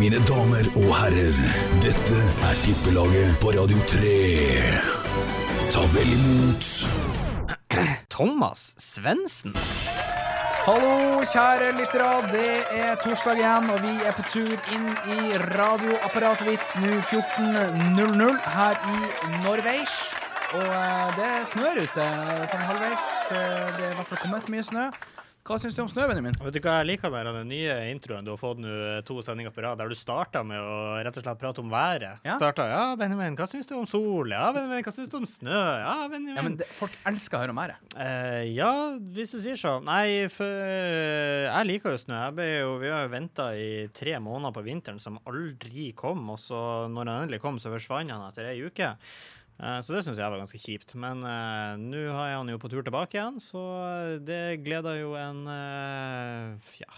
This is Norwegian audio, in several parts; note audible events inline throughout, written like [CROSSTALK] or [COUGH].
Mine damer og herrer, dette er tippelaget på Radio 3. Ta vel imot Thomas Svendsen. Hallo, kjære lyttere. Det er torsdag igjen, og vi er på tur inn i radioapparatet ditt nå 14.00 her i Norweis. Og eh, det snør ute sånn halvveis. så Det er i hvert fall kommet mye snø. Hva syns du om snø, Benjamin? Vet du hva jeg liker der den nye introen du har fått nå to sendinger på rad, der du starta med å rett og slett prate om været? Ja. Starta, ja, Benjamin, hva syns du om sol? Ja, Benjamin, hva syns du om snø? Ja, Benjamin. Ja, men det, Folk elsker å høre om været. Eh, ja, hvis du sier så. Nei, for eh, jeg liker jo snø. Jo, vi har jo venta i tre måneder på vinteren som aldri kom, og så når den endelig kom, så forsvant han etter ei uke. Eh, så det syns jeg var ganske kjipt. Men uh, nå har jeg han jo på tur tilbake igjen, så det gleder jo en uh, ja,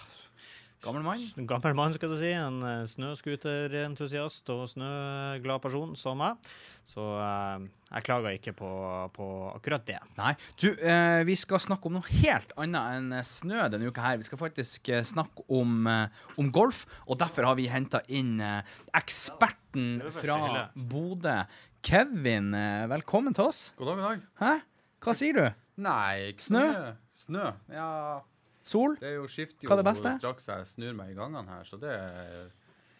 Gammel mann. gammel mann, skal du si. En uh, snøscooterentusiast og snøglad person som meg. Så eh, jeg klager ikke på, på akkurat det. Nei. Du, eh, vi skal snakke om noe helt annet enn snø denne uka her. Vi skal faktisk snakke om, om golf, og derfor har vi henta inn eksperten fra. Bodø. Kevin, eh, velkommen til oss. God dag, god dag. Hæ? Hva sier du? Nei, ikke Snø? Snø? Ja, Sol? det er jo skifter Hva er det jo beste? straks jeg snur meg i gangene her, så det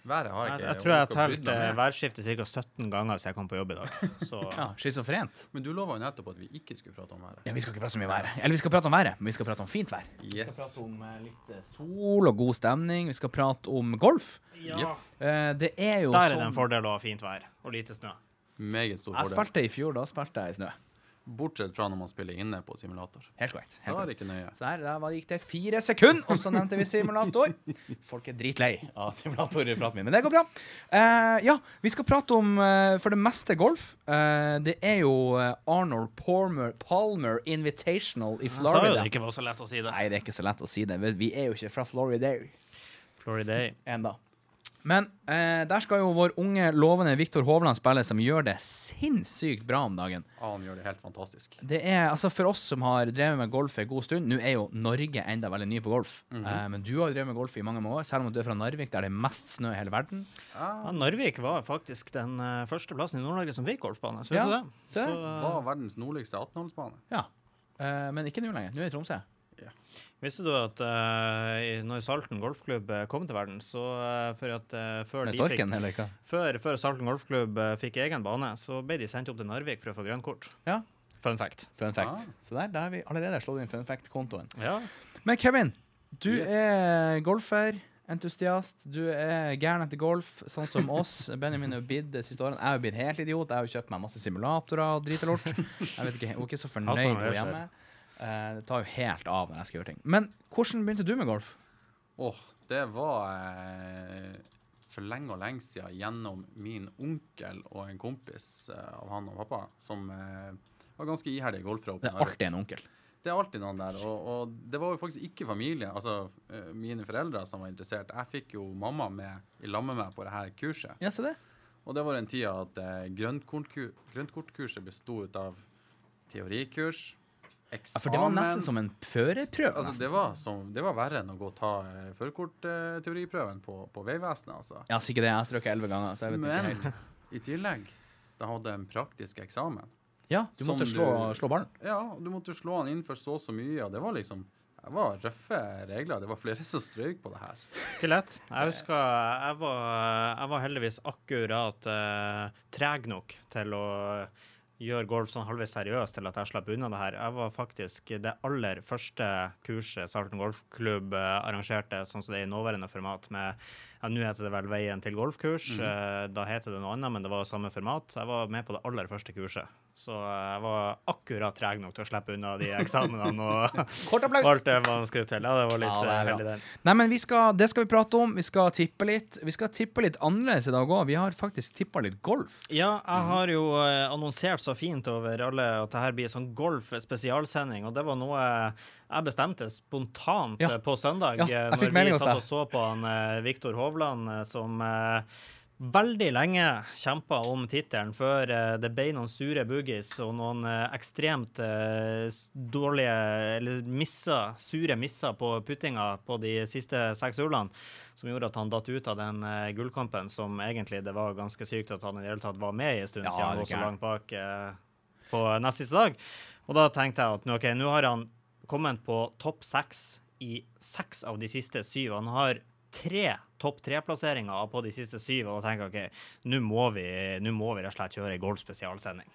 Været har Jeg, ikke jeg tror jeg har meg med. værskiftet ca. 17 ganger siden jeg kom på jobb i dag. Så [LAUGHS] Ja, schizofrent. Men du lova jo nettopp at vi ikke skulle prate om været. Ja, vi skal ikke prate så mye om været. Eller vi skal prate om været, men vi skal prate om fint vær. Vi skal prate om eh, litt eh, sol og god stemning. Vi skal prate om golf. ja. Yep. det er jo Der er det sånn en fordel å ha fint vær og lite snø. Meget stor Jeg fordel. spilte i fjor, da spilte jeg i snø. Bortsett fra når man spiller inne på simulator. Helt korrekt. Da Helt er det ikke nøye. Så der, der gikk det fire sekunder, og så nevnte vi simulator. Folk er dritlei av simulatorpraten min, men det går bra. Uh, ja, vi skal prate om uh, for det meste golf. Uh, det er jo Arnold Palmer, Palmer Invitational i Jeg sa jo Florida. det ikke var så lett å si det. Nei, det er ikke så lett å si det. Vi- Vi er jo ikke fra Florida Florida. enda. Men eh, der skal jo vår unge, lovende Viktor Hovland spille, som gjør det sinnssykt bra om dagen. Ja, han gjør det helt fantastisk. Det er, altså For oss som har drevet med golf en god stund Nå er jo Norge enda veldig ny på golf. Mhm. eh, men du har jo drevet med golf i mange år, selv om du er fra Narvik, der det er mest snø i hele verden. Ja, Narvik var faktisk den uh, første plassen i Nord-Norge som fikk golfbane. synes Ja, du det? Så, Hva var verdens nordligste 18-hullsbane? Ja. Eh, men ikke nå lenger. Nå er det Tromsø. Visste du at uh, når Salten golfklubb eh, kom til verden, så uh, for at uh, før, fikk, Storken, eller før, før Salten golfklubb fikk egen bane, så ble de sendt opp til Narvik for å få grønt kort. Ja. Fun fact. Fun fact. Ah. Så der, der har vi allerede slått inn fun fact-kontoen. Ja. Men Kevin, du Yes. er golfer. Entusiast. Du er gæren etter golf, sånn som oss. [LAUGHS] Benjamin er jo blitt det siste årene. Jeg har blitt helt idiot. Jeg har jo kjøpt meg masse simulatorer og drit og lort. Jeg vet ikke, Hun er ikke så fornøyd hun hjemme. Eh, det tar jo helt av når jeg skal gjøre ting. Men hvordan begynte du med golf? Åh, det var eh, for lenge og lenge siden gjennom min onkel og en kompis eh, av han og pappa, som eh, var ganske iherdige golfere. Det er alltid en onkel. Det er alltid noen der. Og, og det var jo faktisk ikke familie, altså eh, mine foreldre som var interessert. Jeg fikk jo mamma med i lag med meg på det her kurset. Ja, se det. Og det var den tida at eh, grøntkortku- grøntkortkurset bestod av teorikurs, eksamen Ja, for det var nesten som en førerprøve. Altså, det, var som, det var verre enn å gå og ta uh, førerkortteoriprøven på, på Vegvesenet, altså. Ja, sikkert det. Jeg har strøket elleve ganger, så jeg vet ikke Men helt. i tillegg, da hadde jeg en praktisk eksamen. Ja, du måtte slå, du- slå ballen. Ja, du måtte slå han inn for så og så mye, og det var liksom Det var røffe regler. Det var flere som strøyk på det her. Ikke lett. Jeg husker jeg var, jeg var heldigvis akkurat uh, treg nok til å gjøre golf sånn halvveis seriøst til at jeg slapp unna det her. Jeg var faktisk det aller første kurset Salten golfklubb eh, arrangerte, sånn som det er i nåværende format, med ja, Nå heter det vel Veien til golfkurs. eh, da heter det noe annet, men det var samme format. Jeg var med på det aller første kurset. Så eh, jeg var akkurat treg nok til å slippe unna de eksamenene og [LAUGHS] Kort applaus. alt det man skulle til. Ja, det var litt Ja, det eh, den. Nei, men vi skal, Det skal vi prate om. Vi skal tippe litt. Vi skal tippe litt annerledes i dag òg. Vi har faktisk tippa litt golf. Ja, jeg har jo annonsert så fint over alle at det her blir sånn golf spesialsending, og det var noe jeg bestemte spontant Ja. eh, på søndag, Ja, eh, når vi satt og så på han eh, Viktor Hovland, som veldig lenge kjempa om tittelen før det ble noen sure boogies og noen ekstremt dårlige Eller misser, sure misser på puttinga på de siste seks hullene, som gjorde at han datt ut av den gullkampen som egentlig det var ganske sykt at han i det hele tatt var med i en stund, Ja, siden han lå så langt bak på nest siste dag. Og da tenkte jeg at okay, nå har han kommet på topp seks i seks av de siste syv. Han har tre topp tre-plasseringer på de siste syv, og da tenker jeg OK, nå må vi, nå må vi rett og slett kjøre en golfspesialsending.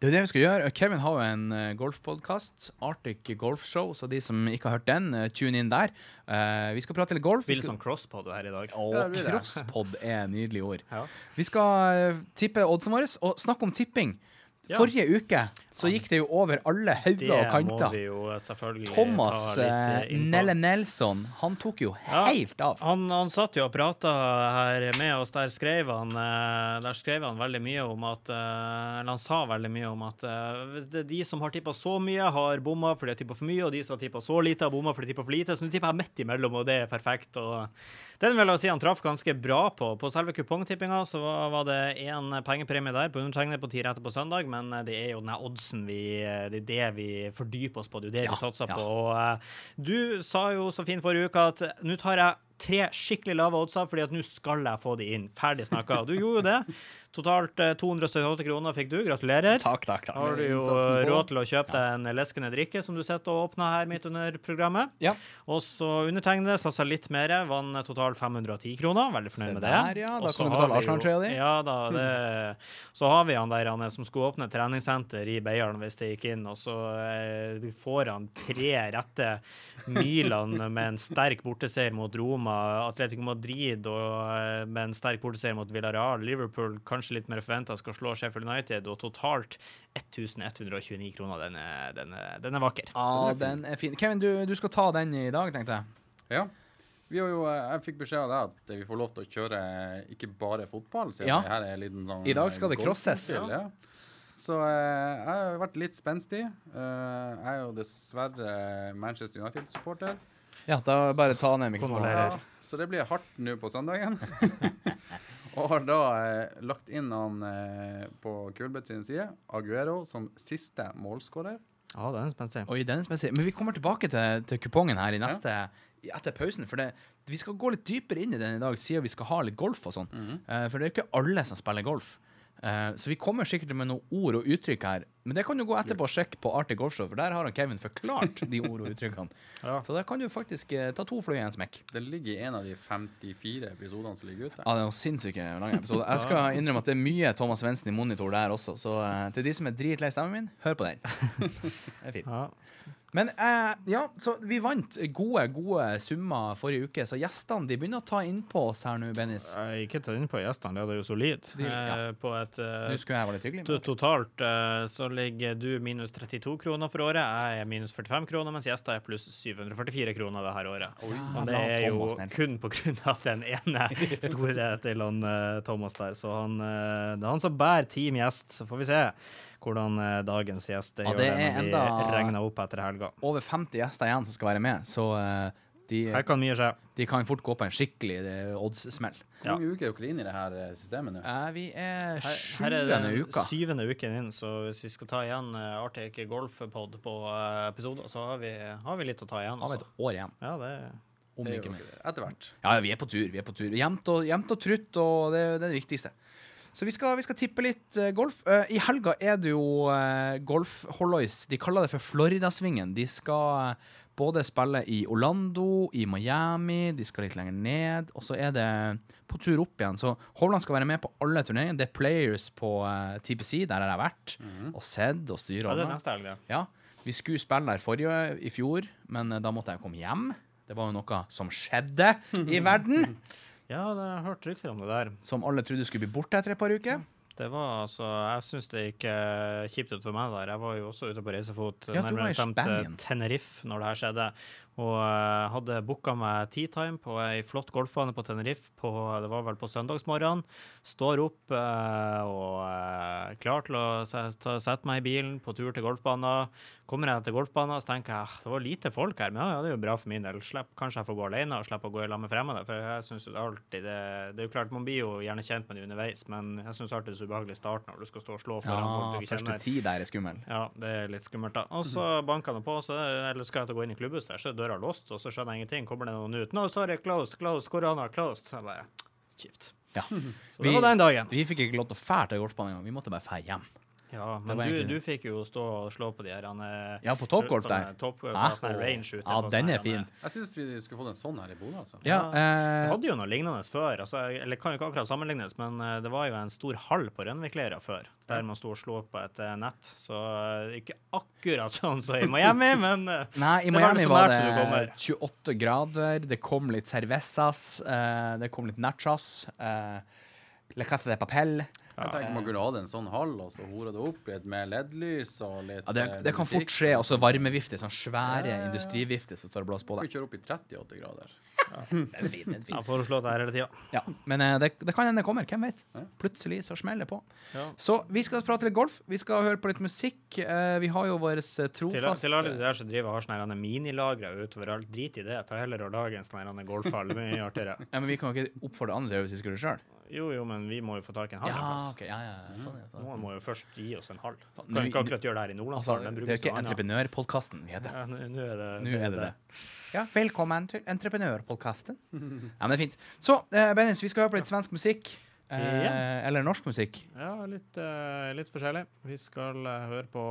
Det er det vi skal gjøre. Kevin har jo en uh, golfpodkast, Arctic Golf Show, så de som ikke har hørt den, eh, tune inn der. Uh, vi skal prate litt golf. Blir det skal- sånn crosspod her i dag? Å, Ja, crosspod er nydelige ord. Ja. Vi skal eh, tippe oddsen våre, og snakke om tipping. Ja. Forrige uke så gikk det jo over alle Det hauger og må kanter. vi jo selvfølgelig Thomas ta litt eh, eh, inn på. Nelle Nelson, han tok jo Ja. helt av. Han, han satt jo og prata her med oss. Der skrev han, eh, der skrev han veldig mye om at Eller han sa veldig mye om at det de som har tippa så mye, har bomma fordi de har tippa for mye, og de som har tippa så lite, har bomma fordi de tippa for lite. Så nå tipper jeg midt imellom, og det er perfekt. Og den vil jeg si han traff ganske bra på. På selve kupongtippinga så var, det én pengepremie der på undertegnet på ti retter på søndag, men eh, det er jo den oddsen vi Det er det vi fordyper oss på, det er jo det Ja, vi satser ja. på. Og eh, du sa jo så fint forrige uke at nå tar jeg tre skikkelig lave oddser, fordi at nå skal jeg få de inn. Ferdig snakka. Du gjorde jo det. Totalt eh, 278 kroner fikk du. Gratulerer. Takk, takk, takk. Har du jo råd til å kjøpe deg en leskende drikke, som du sitter og åpner her midt under programmet. Ja. Og så undertegnede satsa litt mer, vant totalt 510 kroner. Veldig fornøyd med det. der, ja. Da kan du betale Arsenal-trøya di. Ja da. Det, så har vi han der han som skulle åpne treningssenter i Beiarn hvis det gikk inn, og så eh, får han tre rette milene med en sterk borteseier mot Roma, Atletico Madrid og eh, med en sterk borteseier mot Villarreal. Liverpool kanskje litt mer forventa skal slå Sheffield United, og totalt 1129 kroner. Den er, den er, den er vakker. Ja, den er fin. Kevin, du, du skal ta den i dag, tenkte jeg. Ja. Vi har jo, eh, jeg fikk beskjed av deg at vi får lov til å kjøre ikke bare fotball. siden Ja. det her er en liten sånn I dag skal det eh, crosses. Ja. Så eh, jeg har vært litt spenstig. Eh, jeg er jo dessverre Manchester United-supporter. Ja, da bare ta ned mikrofonen. Ja, så det blir hardt nå på søndagen. [LAUGHS] Og har da eh, lagt inn han eh, på Kulbeth sin side, Aguero, som siste målskårer. Ja, den er spenstig. Oi, den er spesiell. Men vi kommer tilbake til, til kupongen her i neste, i- etter pausen. For det, vi skal gå litt dypere inn i den i dag, siden vi skal ha litt golf og sånn. Eh, for det er jo ikke alle som spiller golf. Eh, så vi kommer sikkert med noen ord og uttrykk her. Men det kan du gå etterpå og sjekke på Arctic Golf Show, for der har han Kevin forklart de ord og uttrykkene. [LAUGHS] Ja. Så der kan du faktisk eh, ta to fly i en smekk. Det ligger i en av de 54 episodene som ligger ute. Ja, det er noen sinnssyke lange episoder. Jeg skal [LAUGHS] innrømme at det er mye Thomas Svendsen i monitor der også, så eh, til de som er dritlei stemmen min, hør på den. [LAUGHS] Det er fint. Ja. Men eh, ja, så vi vant gode, gode summer forrige uke, så gjestene de begynner å ta innpå oss her nå, Bennis. Er ikke ta inn på gjestene, det er jo solid. De- ja. Eh, På et eh, hyggelig. to- Totalt eh, så ligger du minus 32 kroner for året, jeg er minus 45 kroner, mens gjester er pluss 744 kroner det her året. Og det la er jo Thomas kun på grunn av den ene [LAUGHS] store til han eh, Thomas der. Så han, eh, det er han som bærer team gjest, så får vi se hvordan eh, dagens gjester Ja, gjør det når vi regner opp etter helga. Over 50 gjester igjen som skal være med, så eh, de, Her kan mye skje. de kan fort gå på en skikkelig eh, odds-smell. Hvor mange uker er dere inne i det her systemet nå? Eh, vi er Her, her er sjuende det uka. syvende uken inn, så hvis vi skal ta igjen uh, Arctic Golf-pod på episoder, så har vi, har vi litt å ta igjen. Har vi Altså. et år igjen, Ja, det om Det er ikke mer. Etter hvert. Ja, vi er på tur. vi er på tur. Jevnt og, og trutt, og det, det er det viktigste. Så vi skal, vi skal tippe litt eh, golf. Eh, I helga er det jo uh, golf-hollois. De kaller det for Floridasvingen. De skal eh, både spille i Orlando, i Miami, de skal litt lenger ned, og så er det på tur opp igjen. Så Hovland skal være med på alle turneringene. Det er Players på eh, TPC, der har jeg vært, og sett og styrt ja, ja. Ja, vi skulle spille der forrige i fjor, men eh, da måtte jeg komme hjem. Det var jo noe som skjedde i verden, [LAUGHS] Ja, det har jeg hørt rykter om det der. som alle trodde skulle bli borte etter et par uker. Det var altså Jeg syns det gikk eh, kjipt ut for meg der. Jeg var jo også ute på reisefot Ja, nærmere i bestemt Spanien. Tenerife når det her skjedde. Og eh, hadde booka meg tea time på ei flott golfbane på Tenerife på, det var vel på søndagsmorgenen. Står opp eh, og er klar til å sette meg i bilen på tur til golfbanen. Kommer jeg til golfbanen, så tenker jeg ah, det var lite folk her, men ja, ja, det er jo bra for min del. Slipp, kanskje jeg får gå alene og slippe å gå i lag med fremmede. For jeg synes jo det alltid det, det er jo klart, Man blir jo gjerne kjent med det underveis, men jeg syns alltid det er så ubehagelig i starten når du skal stå og slå foran folk du du ikke første tid der er skummel. Ja, det er litt skummelt, da. Og så banka han på, så eller skal jeg til å gå inn i klubbhuset, så er døra låst, og så skjønner jeg ingenting. Kommer det noen ut? No, sorry, closed, closed, korona, closed. Så jeg bare Kjipt. Ja. Så det var den dagen. Vi fikk ikke lov til å fære til golfbanen engang. Vi måtte bare fære hjem. Ja, men du, egentlig- du fikk jo stå og slå på de her han, eh, Ja, på toppgolf der. Top, range ute. Ja, den er her, fin. Jeg syns vi skulle fått en sånn her i Bodø. Altså. Ja, Vi eh, hadde jo noe lignende før. Altså, eller kan jo ikke akkurat sammenlignes, men eh, det var jo en stor hall på Rønvikleira før, der man sto og slo på et eh, nett. Så ikke akkurat sånn som i Miami, [LAUGHS] men Nei, i det var det så var nært det du kommer. 28 grader, det kom litt cervezas, eh, det kom litt nachos, eh, le casa de papel. Jeg tenker man kunne hatt en sånn hall, og så hore det opp litt med LED-lys og litt Ja, det, eh, det kan fort skje. Også varmevifte, sånn svære industrivifter som står og blåser på Vi deg. kjører opp i 38 grader. [LAUGHS] Den er fin, den er fin. Jeg foreslår det her hele tida. Ja, men uh, det, det kan hende det kommer, hvem vet? Plutselig så smeller det på. Ja. Så vi skal prate litt golf, vi skal høre på litt musikk. Uh, vi har jo vår trofaste til alle de der som driver har sånne minilagre utover alt, drit i det. Ta heller og lag en sånn golfhall. Det mye artigere. Ja, men vi kan jo ikke oppfordre andre til å gjøre det hvis vi skulle sjøl. Jo, jo, men vi må jo få tak i en hall en Ja, plass. ok, ja, ja, sånn, ja, sånn. Noen må jo først gi oss en hall. Nå- Kan ikke akkurat gjøre det her i Altså, det er jo ikke entreprenørpodkasten vi heter. Ja, nå er det Nå er det det. Ja, velkommen til entreprenørpodkasten. [LAUGHS] Ja, men det er fint. Så, eh, Bennis, vi skal høre på litt svensk musikk. Eh, Ja. Eller norsk musikk. Ja, litt, eh, litt forskjellig. Vi skal eh, høre på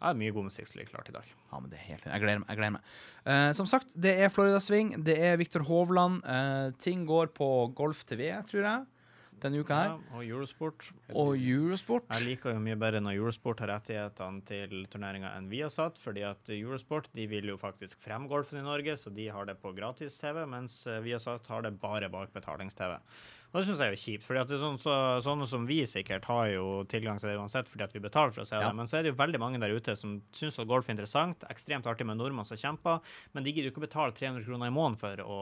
uh, er mye god musikk som ligger klart i dag. Ja, men det er helt Jeg gleder meg. Jeg gleder meg. Eh, som sagt, det er Florida Swing, det er Viktor Hovland. Eh, ting går på Golf TV, tror jeg, denne uka her. Ja, og Eurosport. Og Eurosport. Jeg liker jo mye bedre når Eurosport har rettighetene til turneringa enn vi har satt, fordi at Eurosport de vil jo faktisk fremme golfen i Norge, så de har det på gratis-TV, mens vi har satt har det bare bak betalings-TV. Og det syns jeg er jo kjipt, for det er sånn, så, sånne som vi sikkert har jo tilgang til det uansett fordi at vi betaler for å se Ja. det, men så er det jo veldig mange der ute som syns at golf er interessant, ekstremt artig med nordmenn som kjemper, men de gidder jo ikke å betale 300 kroner i måneden for å,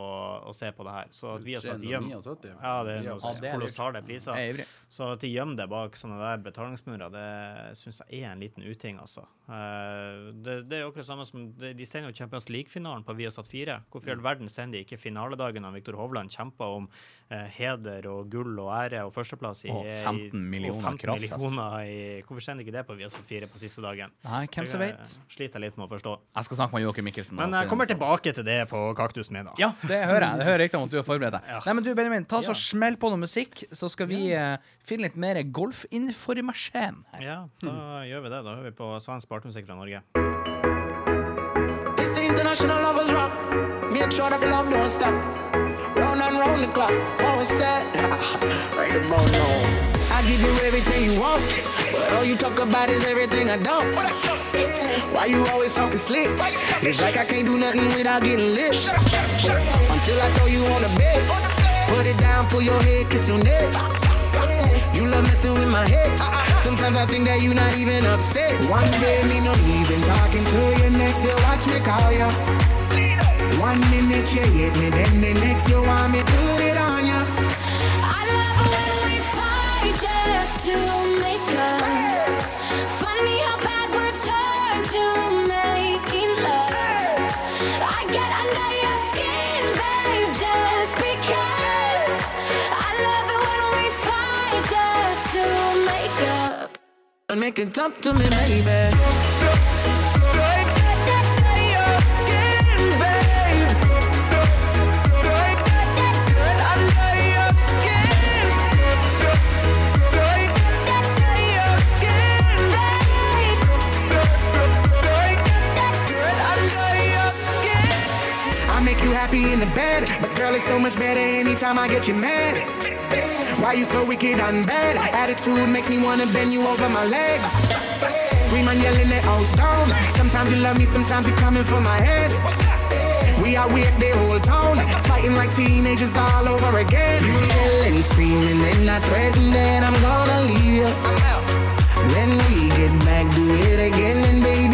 å se på det her. Så at gjemmer 379. Ja, det er Ja, det er noen kolossale priser. Er. Så at de gjemmer det bak sånne der betalingsmurer, det syns jeg er en liten uting, altså. Eh, det, det er jo akkurat samme som De, de sender jo Champions League-finalen på Viasat 4. Hvorfor i all verden sender de ikke finaledagen når Viktor Hovland kjemper om eh, heder og gull og ære og førsteplass i Og 15 millioner og 15 kross, millioner i, Hvorfor sender de ikke det på Viasat 4 på siste dagen? Nei, hvem som vet. sliter litt med å forstå. Jeg skal snakke med Joakim Mikkelsen. Men jeg kommer tilbake til det på kaktusen min, da. Ja, det hører jeg. Det hører riktig om at du har forberedt deg. Ja. Nei, men du, Benjamin, ta så Ja. smell på noe musikk, så skal vi eh, finne litt mer golfinformasjon. Ja, da gjør vi det. Da hører vi på svensk bartmusikk fra Norge. It's the international lovers rock. Make sure that the love don't stop. Round and round the clock, always set. [LAUGHS] right about now. I give you everything you want, but all you talk about is everything I don't. Why you always talking slick? It's like I can't do nothing without getting lit. Until I throw you on the bed, put it down, pull your head, kiss your neck. You love messing with my head. Sometimes I think that you're not even upset. One day me no even talking to you. Next day watch me call you. One minute you hate me, then the next you want me put it on you. I love when we fight just to make up. Funny how bad words turn to making love. I get under your skin, babe, just because. I love it when we fight just to make up. And make it talk to me, baby. Happy in the bed, but girl, it's so much better anytime I get you mad. Why you so wicked and bad? Attitude makes me wanna bend you over my legs. Scream and yell in the house down. Sometimes you love me, sometimes you're coming for my head. We are weird, the whole town, fighting like teenagers all over again. You yelling, screaming, and I threaten that I'm gonna leave you. When we get back, do it again, and baby,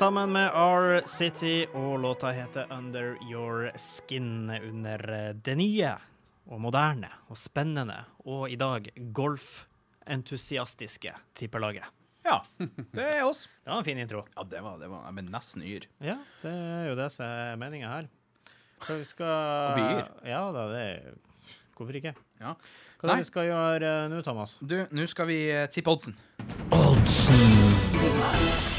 sammen med R City, og låta heter Under Your Skin. Under eh, det nye og moderne og spennende, og i dag golfentusiastiske tippelaget. Ja, det er oss. [LAUGHS] Det var en fin intro. Ja, det var, det var Jeg ble nesten yr. Ja, det er jo det som er meninga her. Så vi skal Og bli yr. Ja da, det er Hvorfor ikke? Ja. Hva er det vi skal gjøre eh, nå, Thomas? Du, nå skal vi tippe oddsen. oddsen.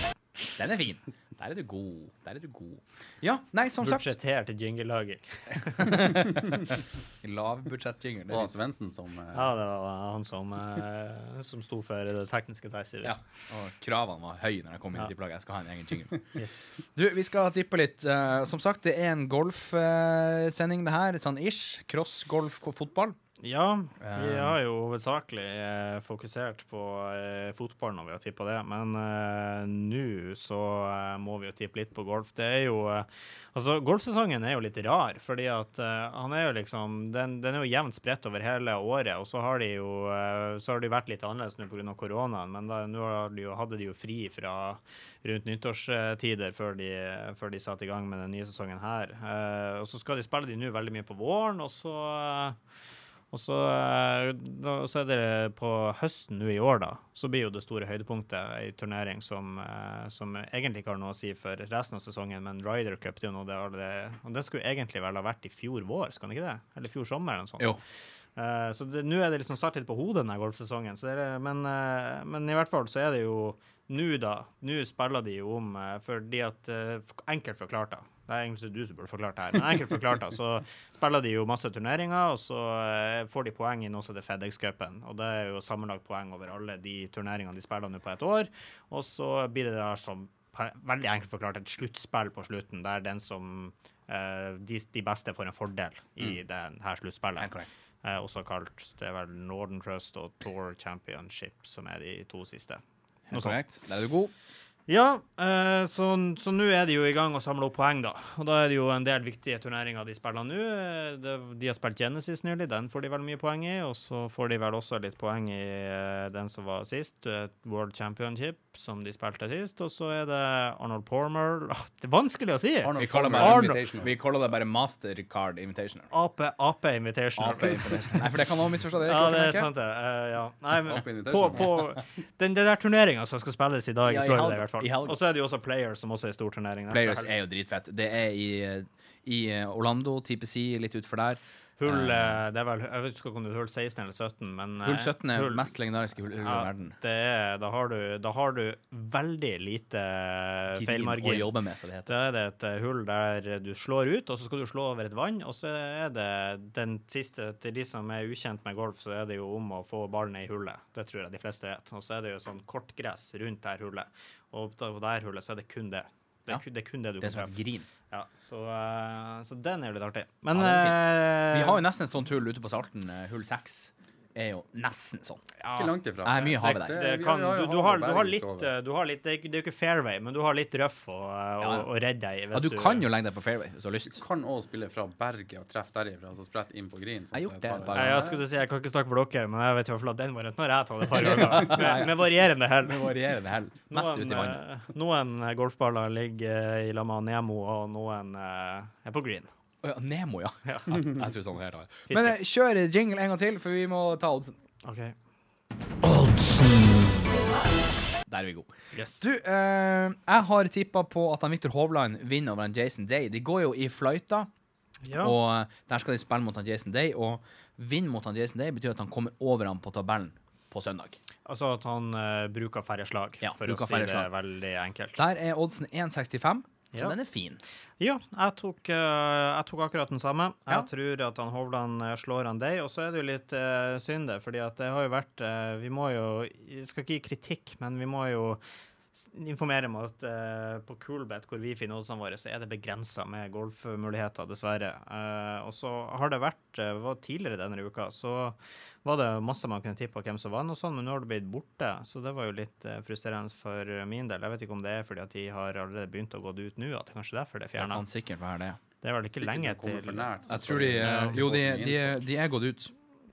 Den er fin. Der er du god. Der er du god. Ja, nei, som sagt Budsjettert jingle-lager. [LAUGHS] Lavbudsjettjingle. Det var Svendsen som eh, Ja, det var han som, eh, som sto for det tekniske der. Ja, og kravene var høye når jeg kom inn Ja. i tipplaget. Jeg skal ha en egen jingle. [LAUGHS] Yes. Du, vi skal tippe litt. eh, som sagt, det er en golfsending, det her. Sånn ish. Cross, golf, ko- fotball. Ja, vi Eh. har jo hovedsakelig eh, fokusert på eh, fotball når vi har tippa det, men eh, nå så må vi jo tippe litt på golf. Det er jo Altså, golfsesongen er jo litt rar, fordi at han er jo liksom den, den er jo jevnt spredt over hele året, og så har de jo Så har de vært litt annerledes nå pga. koronaen, men nå har de jo, hadde de jo fri fra rundt nyttårstider før de, før de satte i gang med den nye sesongen her. Og så skal de spille de nå veldig mye på våren, og så og så, eh, så er det på høsten nå i år, da, så blir jo det store høydepunktet ei turnering som, eh, som egentlig ikke har noe å si for resten av sesongen, men Ryder Cup det er jo noe det, det Og det skulle egentlig vel ha vært i fjor vår, skal det ikke det? Eller fjor sommer, eller noe sånt. Jo. Eh, så nå er det liksom startet litt på hodet, denne golfsesongen. Så det men, men i hvert fall så er det jo nå, da. Nå spiller de jo om eh, fordi at Enkelt forklart, da. Det er egentlig du som burde forklart det her. Men enkelt forklart, da, så spiller de jo masse turneringer, og så eh, får de poeng i noe som heter FedEx-cupen. Og det er jo sammenlagt poeng over alle de turneringene de spiller nå på et år. Og så blir det da som veldig enkelt forklart et sluttspill på slutten, der den som eh, de, de beste får en fordel i det her sluttspillet. Eh, også kalt det er vel Northern Trust og Tour Championship, som er de to siste. Helt korrekt. Der er du god. Ja, eh, så, så nå er de jo i gang å samle opp poeng, da. Og da er det jo en del viktige turneringer de spiller nå. Eh, de har spilt Genesis nylig, den får de vel mye poeng i. Og så får de vel også litt poeng i eh, den som var sist, World Championship, som de spilte sist. Og så er det Arnold Pormer [LAUGHS] Det er vanskelig å si! Arnold Vi kaller, vi kaller det bare Mastercard Invitational. AP, AP Invitational. AP Invitational. Nei, for det kan noen misforstå det. Ja, det er sant, det. Uh, ja. Nei, men på, på den, den der turneringa som skal spilles i dag, Ja, i Florida i hvert fall. I fall. Og så er det jo også Players, som også er stor turnering. Players helg. er jo dritfett. Det er i, i Orlando, TPC, litt utfor der. Hull eh, Det er vel Jeg vet ikke om det er hull 16 eller 17, men eh, Hull 17 er hull- mest legendariske hull i ja, verden. det er, da, har du, da har du veldig lite Kirin å jobbe med, så det heter. Da er det et eh, hull der du slår ut, og så skal du slå over et vann. Og så er det den siste Til de som er ukjent med golf, så er det jo om å få ballen i hullet. Det tror jeg de fleste vet. Og så er det jo sånn kortgress rundt det hullet. Og på det hullet så er det kun det. Det er, Ja. det er kun det du Det kan treffe. Ja, så, eh, så den er jo litt artig. Men Ja, eh, Vi har jo nesten et sånt hull ute på Salten. eh, Hull 6 er jo nesten sånn. ja, Ikke langt ifra. Jeg er mye havet der. det kan, du, du, har, du har litt, eh, du har litt det, er, ikke- det er jo ikke fairway, men du har litt røff å, å, Ja. å redde deg i. Ja, du kan jo legge deg på fairway hvis du har lyst. Du kan òg spille fra berget og treffe derifra, så sprette inn på green. sånn Jeg har gjort det et et par par ganger. jeg skulle si, jeg kan ikke snakke for dere, men jeg vet i hvert fall at den varianten når jeg tatt et par [LAUGHS] ganger. Med, med varierende hell. Med varierende hell. Mest ute i vannet. eh, noen eh, golfballer ligger i lag med Nemo, og noen eh, er på green. Å ja, Nemo, ja. Ja. [LAUGHS] Jeg tror sånn her. har Men eh, kjør jingle en gang til, for vi må ta oddsen. OK. Der er vi gode. Yes. Du, eh, jeg har tippa på at han Victor Hovland vinner over han Jason Day. De går jo i fløyta, Ja. og eh, der skal de spille mot han Jason Day. Og vinne mot han Jason Day betyr at han kommer over ham på tabellen. på søndag. Altså at han uh, bruker færre slag, Ja, for bruker å si det veldig enkelt. Der er oddsen 1,65, så Ja. den er fin. Ja, jeg tok, eh, jeg tok akkurat den samme. Jeg tror at han Hovland eh, slår han deg. Og så er det jo litt uh, synd, det, fordi at det har jo vært uh, Vi må jo Jeg skal ikke gi kritikk, men vi må jo informere om at uh, på Coolbet, hvor vi finner oddsene våre, så er det begrensa med golfmuligheter, dessverre. Og så har det vært Tidligere denne uka så var det masse man kunne tippe på hvem som vant, og sånn, men nå har det blitt borte. Så det var jo litt eh, frustrerende for min del. Jeg vet ikke om det er fordi at de har allerede begynt å gå ut nå, at det kanskje er derfor det er Det kan sikkert være det. Det er vel ikke Sikkert lenge til nært, Jeg tror de eh, Jo, de, de, de er gått ut.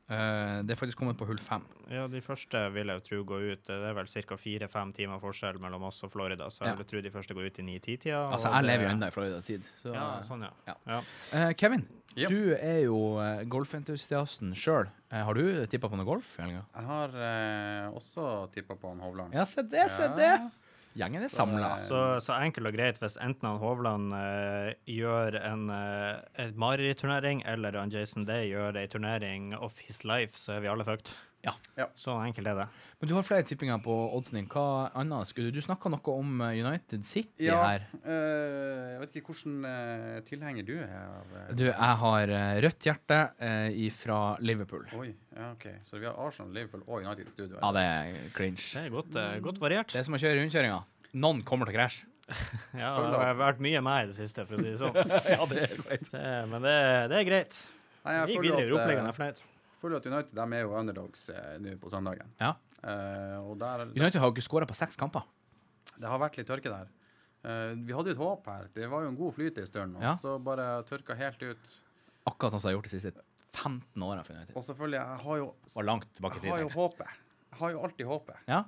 Uh, det er faktisk kommet på hull fem. Ja, de første vil jeg jo tro går ut. Det er vel ca. fire-fem timer forskjell mellom oss og Florida, så jeg Ja. vil tro de første går ut i ni-ti-tida. Altså, jeg lever jo ennå i Florida-tid. Så Ja, sånn, ja. Ja. ja. Eh, Kevin, du er jo golfentusiasten sjøl. Har du tippa på noe golf? i helga? Jeg har eh, også tippa på han Hovland. Ja, se det, se Ja. det! Gjengen er samla. eh, Så, så enkelt og greit, hvis enten han Hovland eh, gjør en uh, et Mari-turnering, eller han Jason Day gjør ei turnering of his life, så er vi alle fucked. Ja. Ja. Så enkelt er det. Men du har flere tippinger på oddsen din. Hva annet skulle du Du snakka noe om eh, United City Ja, her. Øh, jeg vet ikke hvilken øh, tilhenger du er av Du, jeg har rødt hjerte fra Liverpool. Oi, ja, OK. Så vi har Arsenal, Liverpool og United i studio. Eller? Ja, det er cringe. Det er godt, godt variert. Det er som å kjøre rundkjøringa. Noen kommer til å krasje. [LAUGHS] Ja, det har vært mye meg i det siste, for å si det sånn. [LAUGHS] ja, det er greit. Det, men det, det er greit. Nei, jeg Vi gikk føler videre i at, Europaligaen, jeg er fornøyd. Føler at United de er jo underdogs eh, nå på søndagen. Ja. Eh, og der, United har jo ikke skåra på seks kamper. det har vært litt tørke der. Eh, vi hadde jo et håp her. Det var jo en god flyt en stund, og Ja. så bare tørka helt ut. Akkurat sånn som jeg har gjort de siste 15 åra for United. Og selvfølgelig, jeg har jo, Var langt tilbake jeg har jo håpet. Jeg har jo alltid håpet. Ja.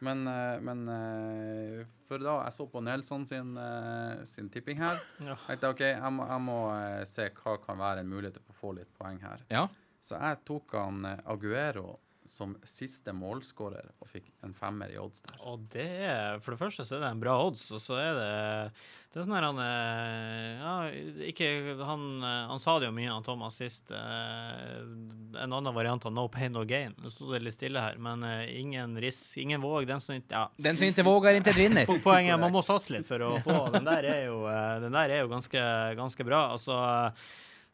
Men, eh, men eh, for da jeg så på Nelson sin, eh, sin tipping her, Ja. tenkte jeg OK, jeg må, jeg må se hva kan være en mulighet til å få litt poeng her. ja. Så jeg tok han eh, Aguero som siste målskårer og fikk en femmer i odds der. Og det er, For det første så er det en bra odds, og så er det Det er sånn her han eh, Ja, ikke Han, eh, han sa det jo mye, han Thomas, sist. eh, En annen variant av no pain, no gain. Nå sto det litt stille her, men eh, ingen risk, ingen våg. Den som ikke Ja. Den som ikke våger, intet vinner. Poenget er man må satse litt for å få. Den der er jo, eh, den der er jo ganske, ganske bra. Altså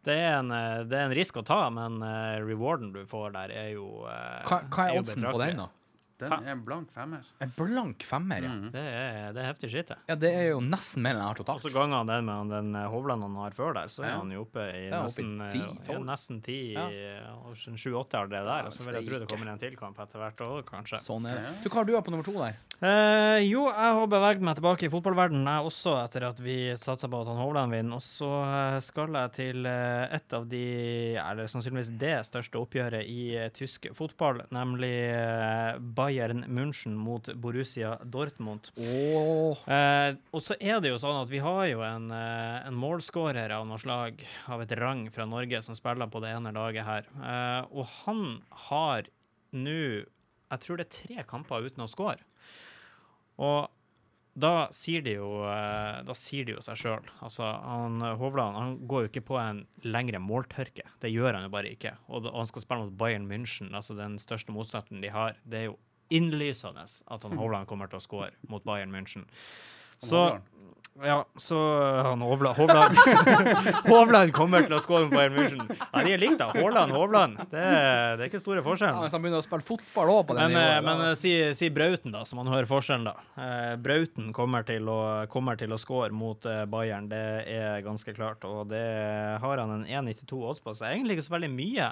det er, en, eh, det er en risk å ta, men eh, rewarden du får der, er jo eh, Hva, hva er oddsen på den, da? Den Fem. er en blank femmer. En blank femmer, ja. Mm. Det er, det er heftig skitt, det. Ja, det er jo nesten mer enn jeg har Og så ganger han den med den eh, Hovland han har før der, så er Ja. han jo oppe i Ja, nesten ti. 10, ja, 12. nesten 10, sju-åtte allerede der. Og så vil jeg tro det kommer en til kamp etter hvert òg, kanskje. Sånn er det. Du, hva har du på nummer to der? Eh, jo, jeg har beveget meg tilbake i fotballverdenen, jeg også, etter at vi satsa på at han Hovland vinner. Og så eh, skal jeg til eh, et av de, eller sannsynligvis det største oppgjøret i eh, tysk fotball, nemlig eh, Bayern München mot Borussia Dortmund. Oh. Eh, og så er det jo sånn at vi har jo en, eh, en målskårer av noe slag, av et rang fra Norge, som spiller på det ene laget her. Eh, og han har nå Jeg tror det er tre kamper uten å score. Og da sier de jo, eh, da sier jo seg sjøl. Altså, han, Hovland han går jo ikke på en lengre måltørke. Det gjør han jo bare ikke. Og, og han skal spille mot Bayern München, altså den største motstanderen de har. Det er jo innlysende at han [LAUGHS] Hovland kommer til å skåre mot Bayern München. Så. Ja, så han Hovland Hovland, [LAUGHS] Hovland kommer til å skåre på Bayern München. Ja, de er likt, da. Haaland, Hovland. Det, det er ikke store ja, hvis han begynner å spille fotball òg på det Men, eh, nivået men da- eh, si, si Brauten, da, så man hører forskjellen, da. Eh, Brauten kommer til å, kommer til å score mot eh, Bayern, det er ganske klart. Og det har han en 1,92 odds på, så egentlig ikke så veldig mye.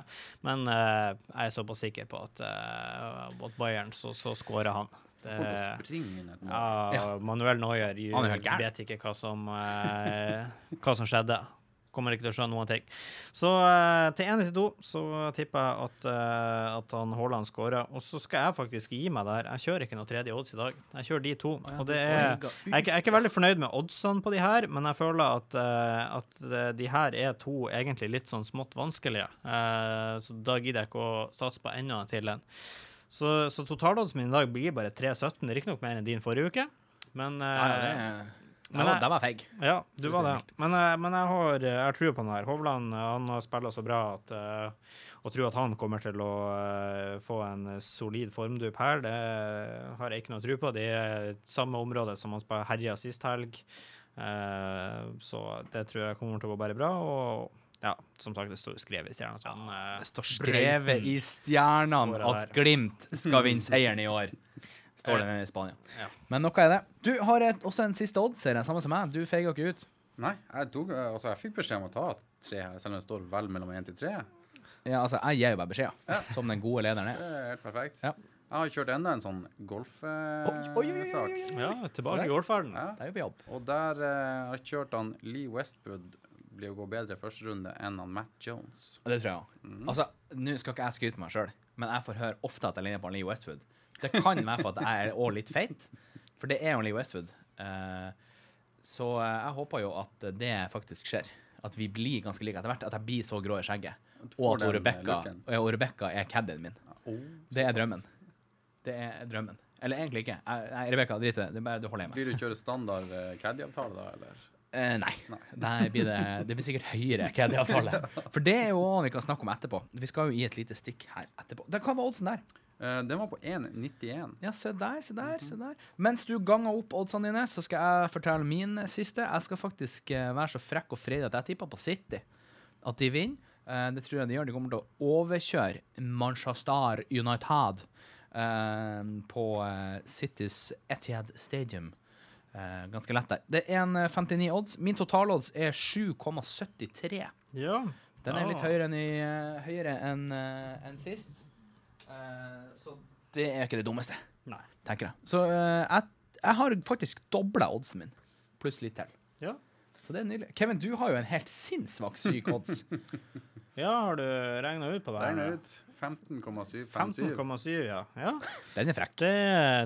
Men eh, jeg er såpass sikker på at eh, mot Bayern så, så skårer han. Mål. ja, Manuel er gæren. vet ikke hva som, eh, hva som skjedde. Kommer ikke til å skjønne noen ting. Så uh, til 1-2 så tipper jeg at, uh, at han Haaland skårer. Og så skal jeg faktisk gi meg der. Jeg kjører ikke noe tredje odds i dag. Jeg kjører de to. og det er, jeg, er ikke, jeg er ikke veldig fornøyd med oddsene på de her, men jeg føler at, uh, at eh, de her er to egentlig litt sånn smått vanskelige. Eh, så da gidder jeg ikke å satse på enda en til en. Så, så totaloddsen min i dag blir bare 3,17. Riktignok mer enn din forrige uke, men ja, ja, det eh, Men jeg- den var feig. Ja, du var det. Men, jeg- men jeg har jeg har trua på den her. Hovland eh, han har spilla så bra at eh, å tro at han kommer til å eh, få en solid formdupp her, det har jeg ikke noe tro på. Det er samme område som han herja sist helg. Eh, så det tror jeg kommer til å gå bare bra. Og ja, som sagt, det står skrevet i stjerna Sånn, han eh, Det står skrevet i stjernene at. Glimt skal [LAUGHS] vinne seieren i år. Står det nede i Spania. Ja. Men noe er det. Du har et, også en siste odd-serie, samme som meg. Du feiga ikke ut. Nei, jeg, tok, altså, jeg fikk beskjed om å ta tre, her, selv om det står vel mellom én til tre. Ja, altså, jeg gir jo bare beskjeder, som den gode lederen er. Det er. helt perfekt. Ja. Jeg har kjørt enda en sånn golfsak. oi. Ja, tilbake i golfverdenen. Ja. Der er vi på jobb. Og der eh, har jeg kjørt han Lee Westwood blir å gå bedre første runde enn han Matt Jones. Det tror jeg òg. Altså, nå skal ikke jeg skryte på meg sjøl, men jeg får høre ofte at jeg ligner på Lee Westwood. Det kan være for at jeg er òg litt feit, for det er jo Lee Westwood. Uh, så eh, jeg håper jo at det faktisk skjer. At vi blir ganske like etter hvert. At jeg blir så grå i skjegget. Og at den, eh, Rebekka og er caddien min. Oh, Det er drømmen. Det er drømmen. Eller egentlig ikke. Rebekka, drit i det. Det, er bare, du holder hjemme. Blir du kjøre standard caddy-avtale da, eller? Eh, nei. Nei. [LAUGHS] Blir det, det blir sikkert høyere caddy-avtale. For det er jo også vi kan snakke om etterpå. Vi skal jo gi et lite stikk her etterpå. Da, hva var oddsen der? Uh, den var på 1,91. Ja, se der, se der, se der. Mens du ganger opp oddsene dine, så skal jeg fortelle min siste. Jeg skal faktisk eh, være så frekk og freidig at jeg tipper på City. At de vinner. Uh, det tror jeg de gjør. De kommer til å overkjøre Manchester United uh, på Citys Etihad Stadium. Eh, ganske lett der. Det er en eh, 59 odds. Min totalodds er 7,73. Ja. Den er litt høyere enn, i, eh, høyere enn, eh, enn sist. Eh, så det er ikke det dummeste, Nei. tenker jeg. Så eh, jeg, jeg har faktisk dobla oddsen min, pluss litt til. Ja. Så det er nydelig. Kevin, du har jo en helt sinnssvakt syk odds. [LAUGHS] ja, har du regna ut på det? her Regna ut 15,757. 15,7, ja. ja. Den er frekk. Det,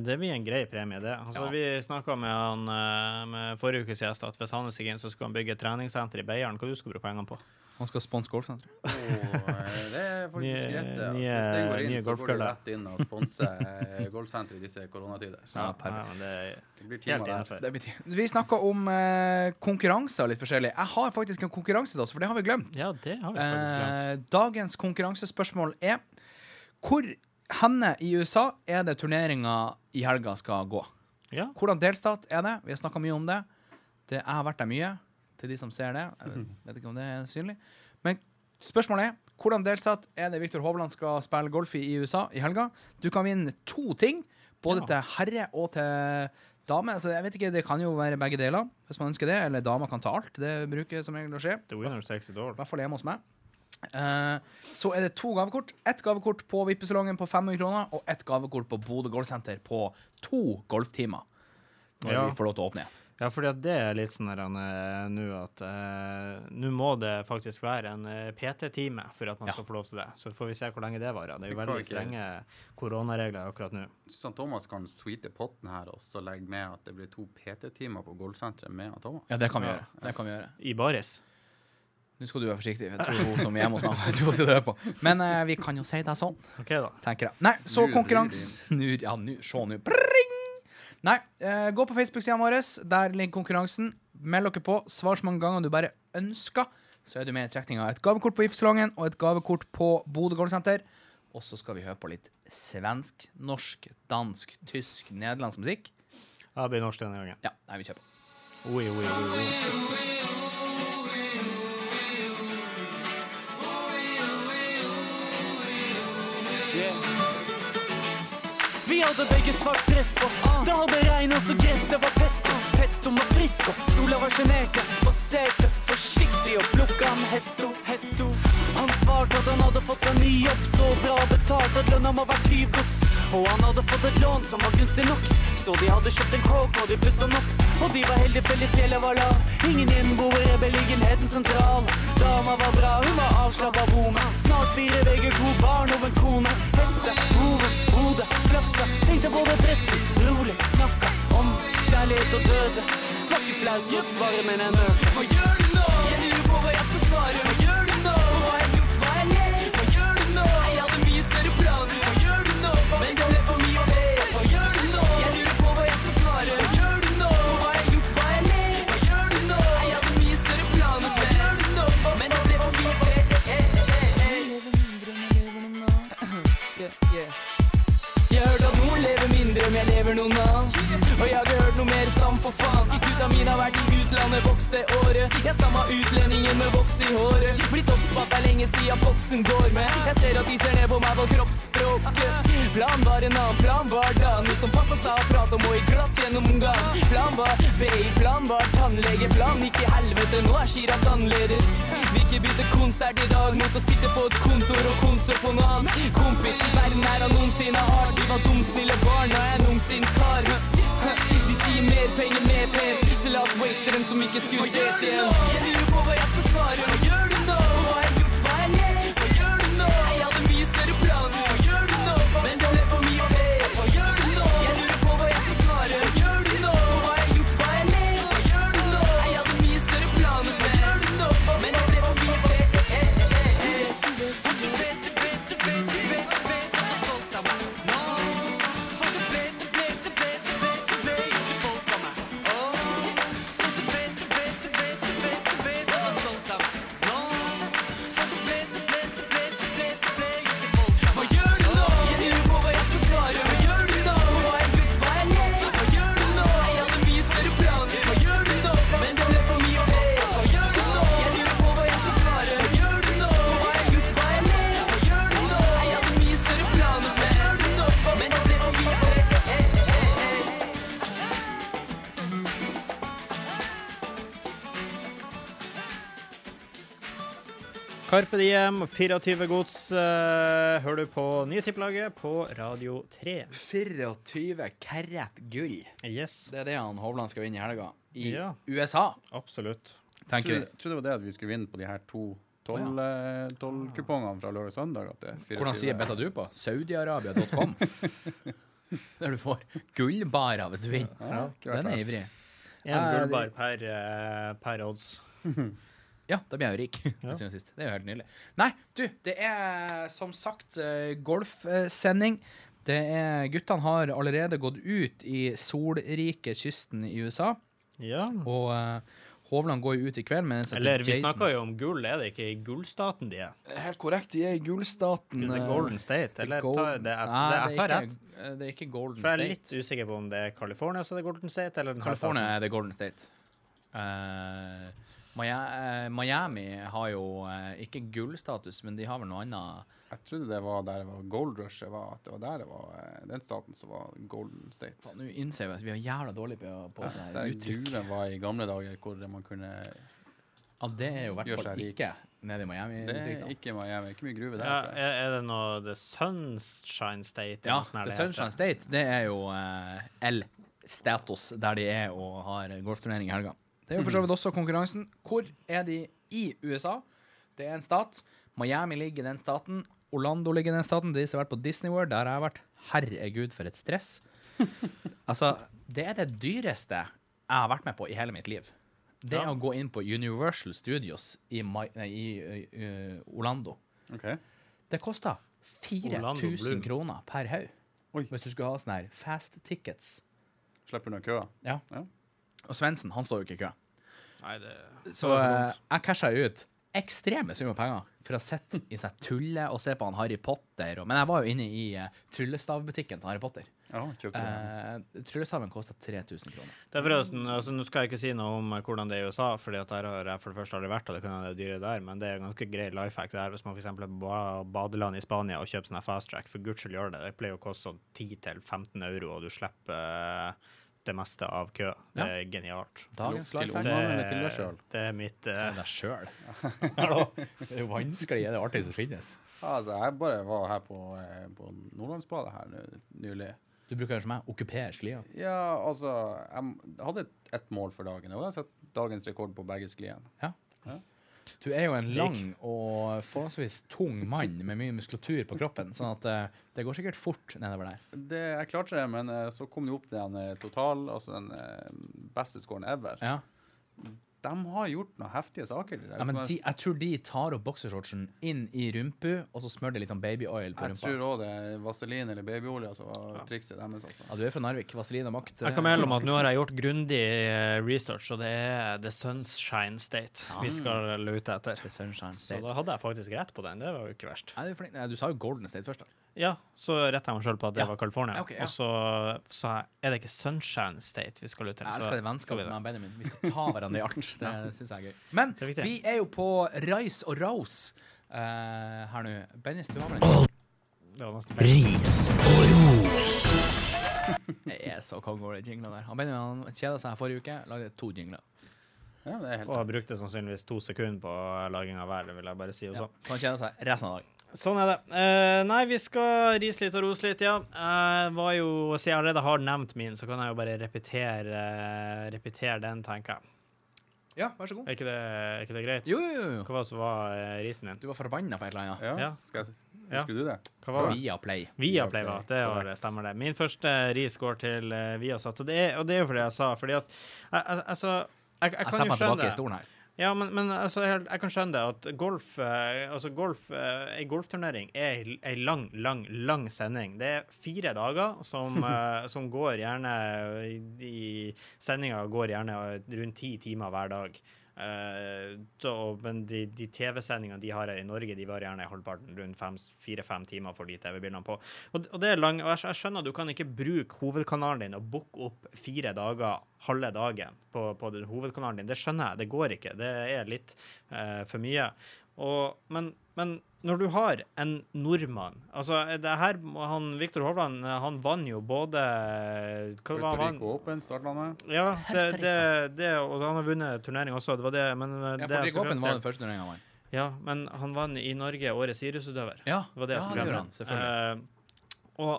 det blir en grei premie, det. Altså, Ja. Vi snakka med han eh, med forrige ukes gjest at hvis han er seg inn, så skulle han bygge et treningssenter i Beiarn. Hva du skal bruke pengene på? Han skal sponse golfsenteret. Og, eh, det er faktisk greit. Altså, hvis den går inn, nye så går det lett rett inn og sponser golfsenteret i disse koronatider. Ja, Ja, det Det blir tid timer der. Det blir tid. Vi snakka om eh, konkurranser litt forskjellig. Jeg har faktisk en konkurranse til oss, for det har vi glemt. Ja, det har vi faktisk glemt. Eh, dagens konkurransespørsmål er Hvor henne i USA er det turneringa i helga skal gå? Ja. Hvordan delstat er det? Vi har snakka mye om det. det. Jeg har vært der mye, til de som ser det. Jeg vet ikke om det er synlig. Men spørsmålet er hvordan delsatt er det Viktor Hovland skal spille golf i USA i helga? Du kan vinne to ting, både Ja. til herre og til dame. Altså, jeg vet ikke, Det kan jo være begge deler, hvis man ønsker det. Eller dama kan ta alt. Det bruker som regel å skje. I hvert fall hjemme hos meg. Uh, så er det to gavekort. Ett gavekort på vippesalongen på 500 kroner, og ett gavekort på Bodø golfsenter på to golftimer. Når Ja. vi får lov til å åpne igjen. Ja, fordi det er litt sånn nå at eh, nå må det faktisk være en eh, PT-time for at man Ja. skal få lov til det. Så får vi se hvor lenge det varer. Det er jo veldig strenge koronaregler akkurat nå. Jeg Thomas kan sweete potten her og så legge med at det blir to PT-timer på golfsenteret med Thomas. Ja, det kan vi gjøre. Det kan vi gjøre. I baris. Nå skal du være forsiktig. Jeg tror hun som er hjemme hos meg, jeg tror hun sitter og hører på. Men eh, vi kan jo si det sånn. OK, da. tenker jeg. Nei, så konkurranse Ja, nå, se nå. Pring! Nei, eh, gå på Facebook-sida vår. Der ligger konkurransen. Meld dere på. Svar så mange ganger du bare ønsker. Så er du med i trekninga. Et gavekort på Vipsalongen og et gavekort på Bodø golfsenter. Og så skal vi høre på litt svensk, norsk, dansk, tysk, nederlandsk musikk. Ja, det blir norsk denne gangen. Ja, nei, vi kjøper. Oi, Oi, oi, oi, oi. Vi hadde begge svart dress på. Det hadde regna så gresset var pesto. Pesto med og Stola var sjenerte, spaserte forsiktig og plukka en hesto. hesto. Han svarte at han hadde fått seg ny jobb, så bra betalt at lønna må være tyvgods. Og han hadde fått et lån som var gunstig nok, så de hadde kjøpt en kåk og de pussa den opp. Og de var heldige, fellesgjelda var lav. Ingen innboere, beliggenheten sentral. Dama var bra, hun var avslappa bomme. Snart fire vegger, to barn og en kone. Heste, hovens kjærlighet og døde. Var ikke flaut å svare, men jeg nød. Hva gjør du nå? Jeg lurer på hva jeg skal svare. Hva gjør du Gutta mine har vært i utlandet, vokste året. Jeg samme utlendingen med voks i håret. Blitt oppspatt er lenge siden boksen går med. Jeg ser at de ser ned på meg på kroppsspråket. Plan var en annen, plan var da. Noe som passa seg å prate om og i glatt gjennomgang. Plan var BI, plan var tannlege. Plan gikk i helvete, nå er Shirat annerledes. Vi ikke bytte konsert i dag mot å sitte på et kontor og konse på noe annet. Kompis, verden er av noensinne hard. De var dumsnille barn, er jeg en ungsint kar. De mer penger, mer pes, så la oss waste dem som ikke skulle ses igjen. Jeg lurer på hva jeg skal svare. Carpe Diem, 24 gods, Uh, hører du på nye tippelaget på Radio 3. 24 karat gull. Yes, Det er det han Hovland skal vinne i helga. I Ja. USA, absolutt. tenker Jeg trodde, det var det at vi skulle vinne på de her to tolv eh, tolvkupongene fra lørdag og søndag. At det er Hvordan sier betta du på? Saudiarabia.com. [LAUGHS] Der du får gullbarer hvis du vinner. Ja, Den er ivrig. En Eh, gullbar per, per odds. [LAUGHS] Ja, da blir jeg jo rik. [LAUGHS] Ja. Det er jo helt nydelig. Nei, du, det er som sagt eh, golfsending. Det er Guttene har allerede gått ut i solrike kysten i USA, Ja. og uh, Hovland går jo ut i kveld. med at Eller vi snakker jo om gull, er det ikke i gullstaten de er? Helt korrekt, de er i gullstaten. Det er eh, Golden State, eller Golden- tar det, jeg, Nei, det, jeg tar det er rett? Det er ikke Golden For jeg er State. litt usikker på om det er California som er Golden State, eller California er det Golden State. Uh, Miami har jo eh, ikke gullstatus, men de har vel noe annet. Jeg trodde det var der det var gold rushet var. At det var der det var eh, den staten som var Golden State. Nå innser vi at vi er jævla dårlige på, på sånne Der her uttrykk. gruven var i gamle dager, hvor man kunne Ja, det er jo i hvert fall ikke nede i Miami. Det er ikke Miami. Ikke mye gruve der. Ja, er, er det noe The Sunshine State? Ja, The? Sunshine State, det er jo uh, L-status, der de er og har golfturnering i helga. Det er jo for så vidt også konkurransen. Hvor er de i USA? Det er en stat. Miami ligger i den staten. Orlando ligger i den staten. De som har vært på Disney World, der har jeg vært. Herregud, for et stress. [LAUGHS] altså, det er det dyreste jeg har vært med på i hele mitt liv. Det Ja. å gå inn på Universal Studios i, My, nei, i ø, Orlando. Ok. Det kosta 4000 kroner per haug. Hvis du skulle ha sånne her fast tickets. Slipper unna køa. Ja. Ja. Og Svendsen, han står jo ikke i kø. Nei, det Så eh, jeg casha ut ekstreme summer penger for å sitte i seg tulle og se på han Harry Potter. Og, men jeg var jo inne i uh, tryllestavbutikken til Harry Potter. Ja. Uh, tryllestaven kosta 3000 kroner. Det er forresten, altså Nå skal jeg ikke si noe om hvordan det er i USA, fordi at der har jeg for det første aldri vært, og det kan hende det er dyre der, men det er ganske grei life hack der hvis man f.eks. er på badeland i Spania og kjøper sånn fast track. For guds skyld gjør det. Det pleier å koste sånn 10-15 euro, og du slipper eh, det meste av kø. Det Ja. er genialt. Dagens life hack. det er mitt uh... Til deg sjøl. [LAUGHS] Det er jo vanskelig. Det er det artigste som finnes. Altså, jeg bare var her på, eh, på Nordlandsbadet her nylig. Du bruker som meg okkupere sklia. Ja, altså Jeg hadde ett mål for dagen, og jeg har sett dagens rekord på begge skliene. Du er jo en lang og forholdsvis tung mann med mye muskulatur på kroppen, sånn at uh, det går sikkert fort nedover der. Det, jeg klarte det, men uh, så kom det opp den uh, total, altså den eh, beste scoren ever. Ja. De har gjort noen heftige saker. Ja, men de, jeg tror de tar opp boksershortsen inn i rumpu, og så smører de litt sånn babyoil på jeg rumpa. tror òg det er vaselin eller babyolje som var trikset deres. Altså. Ja, du er fra Narvik. Vaselin og makt. Jeg kan melde om at nå har jeg gjort grundig eh, research, og det er The Sunshine State vi skal lute etter. The Sunshine Så da hadde jeg faktisk rett på den. Det var jo ikke verst. Nei, du, er flink. Nei, du sa jo Golden State først, da. Ja, så retta jeg meg sjøl på at det Ja. var California. Ok, ja. Og så sa jeg er det ikke Sunshine State vi skal ut til. Jeg elsker det vennskapet skal vi det. med Benjamin. Vi skal ta [LAUGHS] hverandre i art. Det syns jeg er gøy. Men Det er viktig. vi er jo på Rice og Rose eh, her nå. Bennis, du har vel en Det var nesten Ris og ros. [LAUGHS] Jeg er så konge over de jinglene der. Han Benjamin han kjeda seg forrige uke, lagde to jingler. Ja, det er helt Og brukte sannsynligvis to sekunder på laging av hver, vil jeg bare si. Ja. Også. Så han kjeda seg resten av dagen. Sånn er det. Uh, nei, vi skal rise litt og rose litt, ja. Jeg var jo, Siden jeg allerede har nevnt min, så kan jeg jo bare repetere, uh, repetere den, tenker jeg. Ja, vær så god. Er ikke det, er ikke det greit? Jo, jo, jo. Hva var det som var eh, risen din? Du var forbanna på et eller annet. Ja, Ja. skal jeg Ja. Husker du det? Hva var det? Via Play. Viaplay, ja. Det var, stemmer det. Min første ris går til uh, Viasat, og det, er, og det er jo fordi jeg sa Fordi at jeg- jeg- Altså, jeg, jeg Jeg kan jo meg skjønne tilbake i det. Ja, men, men altså, jeg, jeg kan skjønne det at golf eh, Altså, golf eh, Ei golfturnering er ei- ei lang, lang, lang sending. Det er fire dager som, [LAUGHS] eh, som går gjerne i, i Sendinga går gjerne rundt ti timer hver dag. Eh, da, men de, de TV-sendingene de har her i Norge, de var gjerne halvparten, rundt fire-fem timer for de TV-bildene på. Og, og det er lang, og jeg, jeg skjønner at du kan ikke bruke hovedkanalen din og booke opp fire dager halve dagen på, på hovedkanalen din. Det skjønner jeg, det går ikke. Det er litt uh, for mye. Og, men, men når du har en nordmann altså det her, han, Viktor Hovland han vant jo både Puerto? Rico Open startlandet. Ja, det, det, det, og han har vunnet turnering også, det var det. Men eh, Ja, det Puerto Rico Open var den første turneringen han vant. ja, men han vant i Norge årets idrettsutøver. Ja, Det var det jeg ja, skulle det han, selvfølgelig. Eh, og,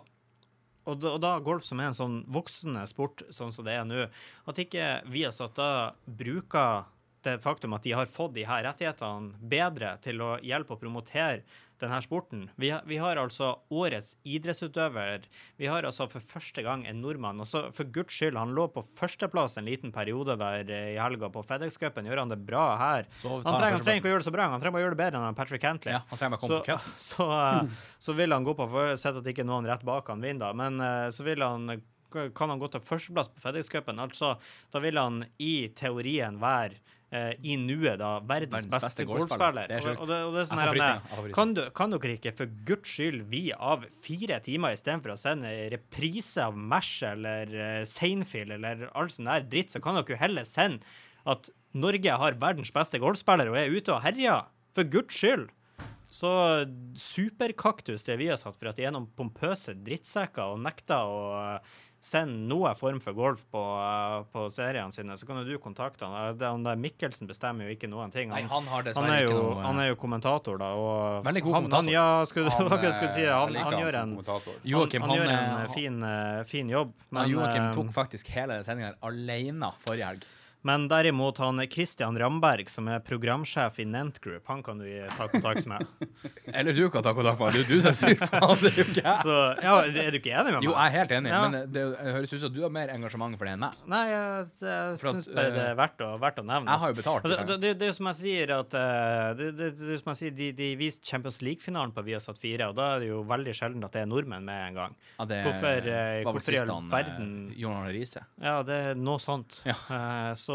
og, da, og da golf som er en sånn voksende sport, sånn som det er nå, at ikke vi har satt da bruker det faktum at de har fått de her rettighetene bedre til å hjelpe å promotere denne sporten. Vi, har- vi har altså årets idrettsutøver. Vi har altså for første gang en nordmann. Og så for guds skyld, han lå på førsteplass en liten periode der eh, i helga på FedEx-cupen. Gjør han det bra her? Han trenger, han trenger ikke å gjøre det så bra, han trenger bare å gjøre det bedre enn Patrick Cantley. Ja, han trenger bare å komme på så, [LAUGHS] så, eh, så vil han gå på sett at ikke noen rett bak han vinner, da. Men eh, så vil han kan han gå til førsteplass på FedEx-cupen. Altså, da vil han i teorien være eh, i nuet da verdens, Verdens beste, beste golfspiller. Det er sjukt. Og, og, det, og det er sånn her, er, kan, du, kan dere ikke for guds skyld vi av fire timer istedenfor å sende reprise av Mash eller uh, Seinfeld eller all sånn der dritt, så kan dere jo heller sende at Norge har verdens beste golfspiller og er ute og herjer. For guds skyld. Så superkaktus det vi har satt for at de er noen pompøse drittsekker og nekter å eh, sende noe form for golf på, eh, på seriene sine, så kan jo du kontakte han. Eh, Han der Mikkelsen bestemmer jo ikke noen ting. Nei, han har han dessverre er, ikke jo, noe han er jo kommentator, da. Og Veldig god han, kommentator. Han, ja, skulle, Han, hva skulle si, eh, han, han, han gjør en Joachim, han, han, han, gjør eh, en fin, eh, fin jobb. Ja, Joakim eh, tok faktisk hele sendinga alene forrige helg. Men derimot han Christian Ramberg, som er programsjef i Nent Group, han kan du ta kontakt med. Eller du kan ta kontakt med du som er sur på han, det er jo ikke jeg. Så ja, er du ikke enig med meg? Jo, jeg er helt enig, Ja. men det, høres ut som du har mer engasjement for det enn meg. Nei, jeg, jeg syns bare det eh, er verdt å, verdt å nevne. Jeg har jo betalt. Det, det, det. det, er som jeg sier, at eh, det, det, det som jeg sier, de, de viste Champions League-finalen på Viasat 4, og da er det jo veldig sjelden at det er nordmenn med en gang. Ja, det hvorfor, eh, var vel i all sist han eh, Arne Riise. Ja, det er noe sånt. Ja. Uh, så,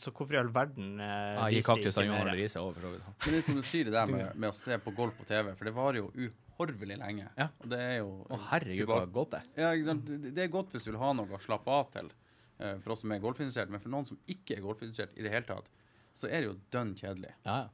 så hvorfor i all verden uh, Ja, gikk kaktus av Jon Arne Riise over, for så vidt. Men det er som du sier, det der med, med å se på golf på TV, for det varer jo uhorvelig lenge. Ja. Og det er jo Å, herregud, hva godt det er. Ja, ikke sant? Det det er godt hvis du vil ha noe å slappe av til, eh, for oss som er golfinteressert, men for noen som ikke er golfinteressert i det hele tatt, så er det jo dønn kjedelig. Ja, ja.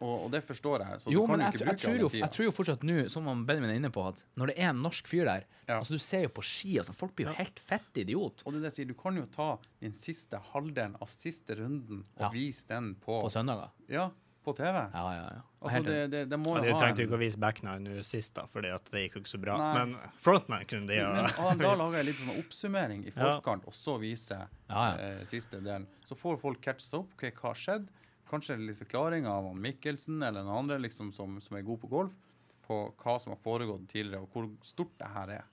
Og, og det forstår jeg. Så Jo, du kan jo jeg, ikke jeg, bruke tror jo, jeg tror jo fortsatt nå, som Benjamin er inne på, at når det er en norsk fyr der Ja. altså Du ser jo på ski, altså, folk blir jo helt fett idiot Og det er det jeg sier, du kan jo ta din siste halvdelen av siste runden og Ja. vise den på, på søndager. Ja, på TV. Ja, ja, ja. Altså, det, det, det må jo de ha trengte jo ikke å vise backnine nå sist, da, fordi at det gikk jo ikke så bra. Nei. Men frontman kunne de jo ja. da lager jeg litt sånn oppsummering i Ja. forkant, og så viser Ja, ja. Eh, siste delen. Så får folk catche seg opp. ok, hva har skjedd? Kanskje litt forklaring av Mikkelsen eller noen andre liksom, som, som er god på golf, på hva som har foregått tidligere, og hvor stort det her er.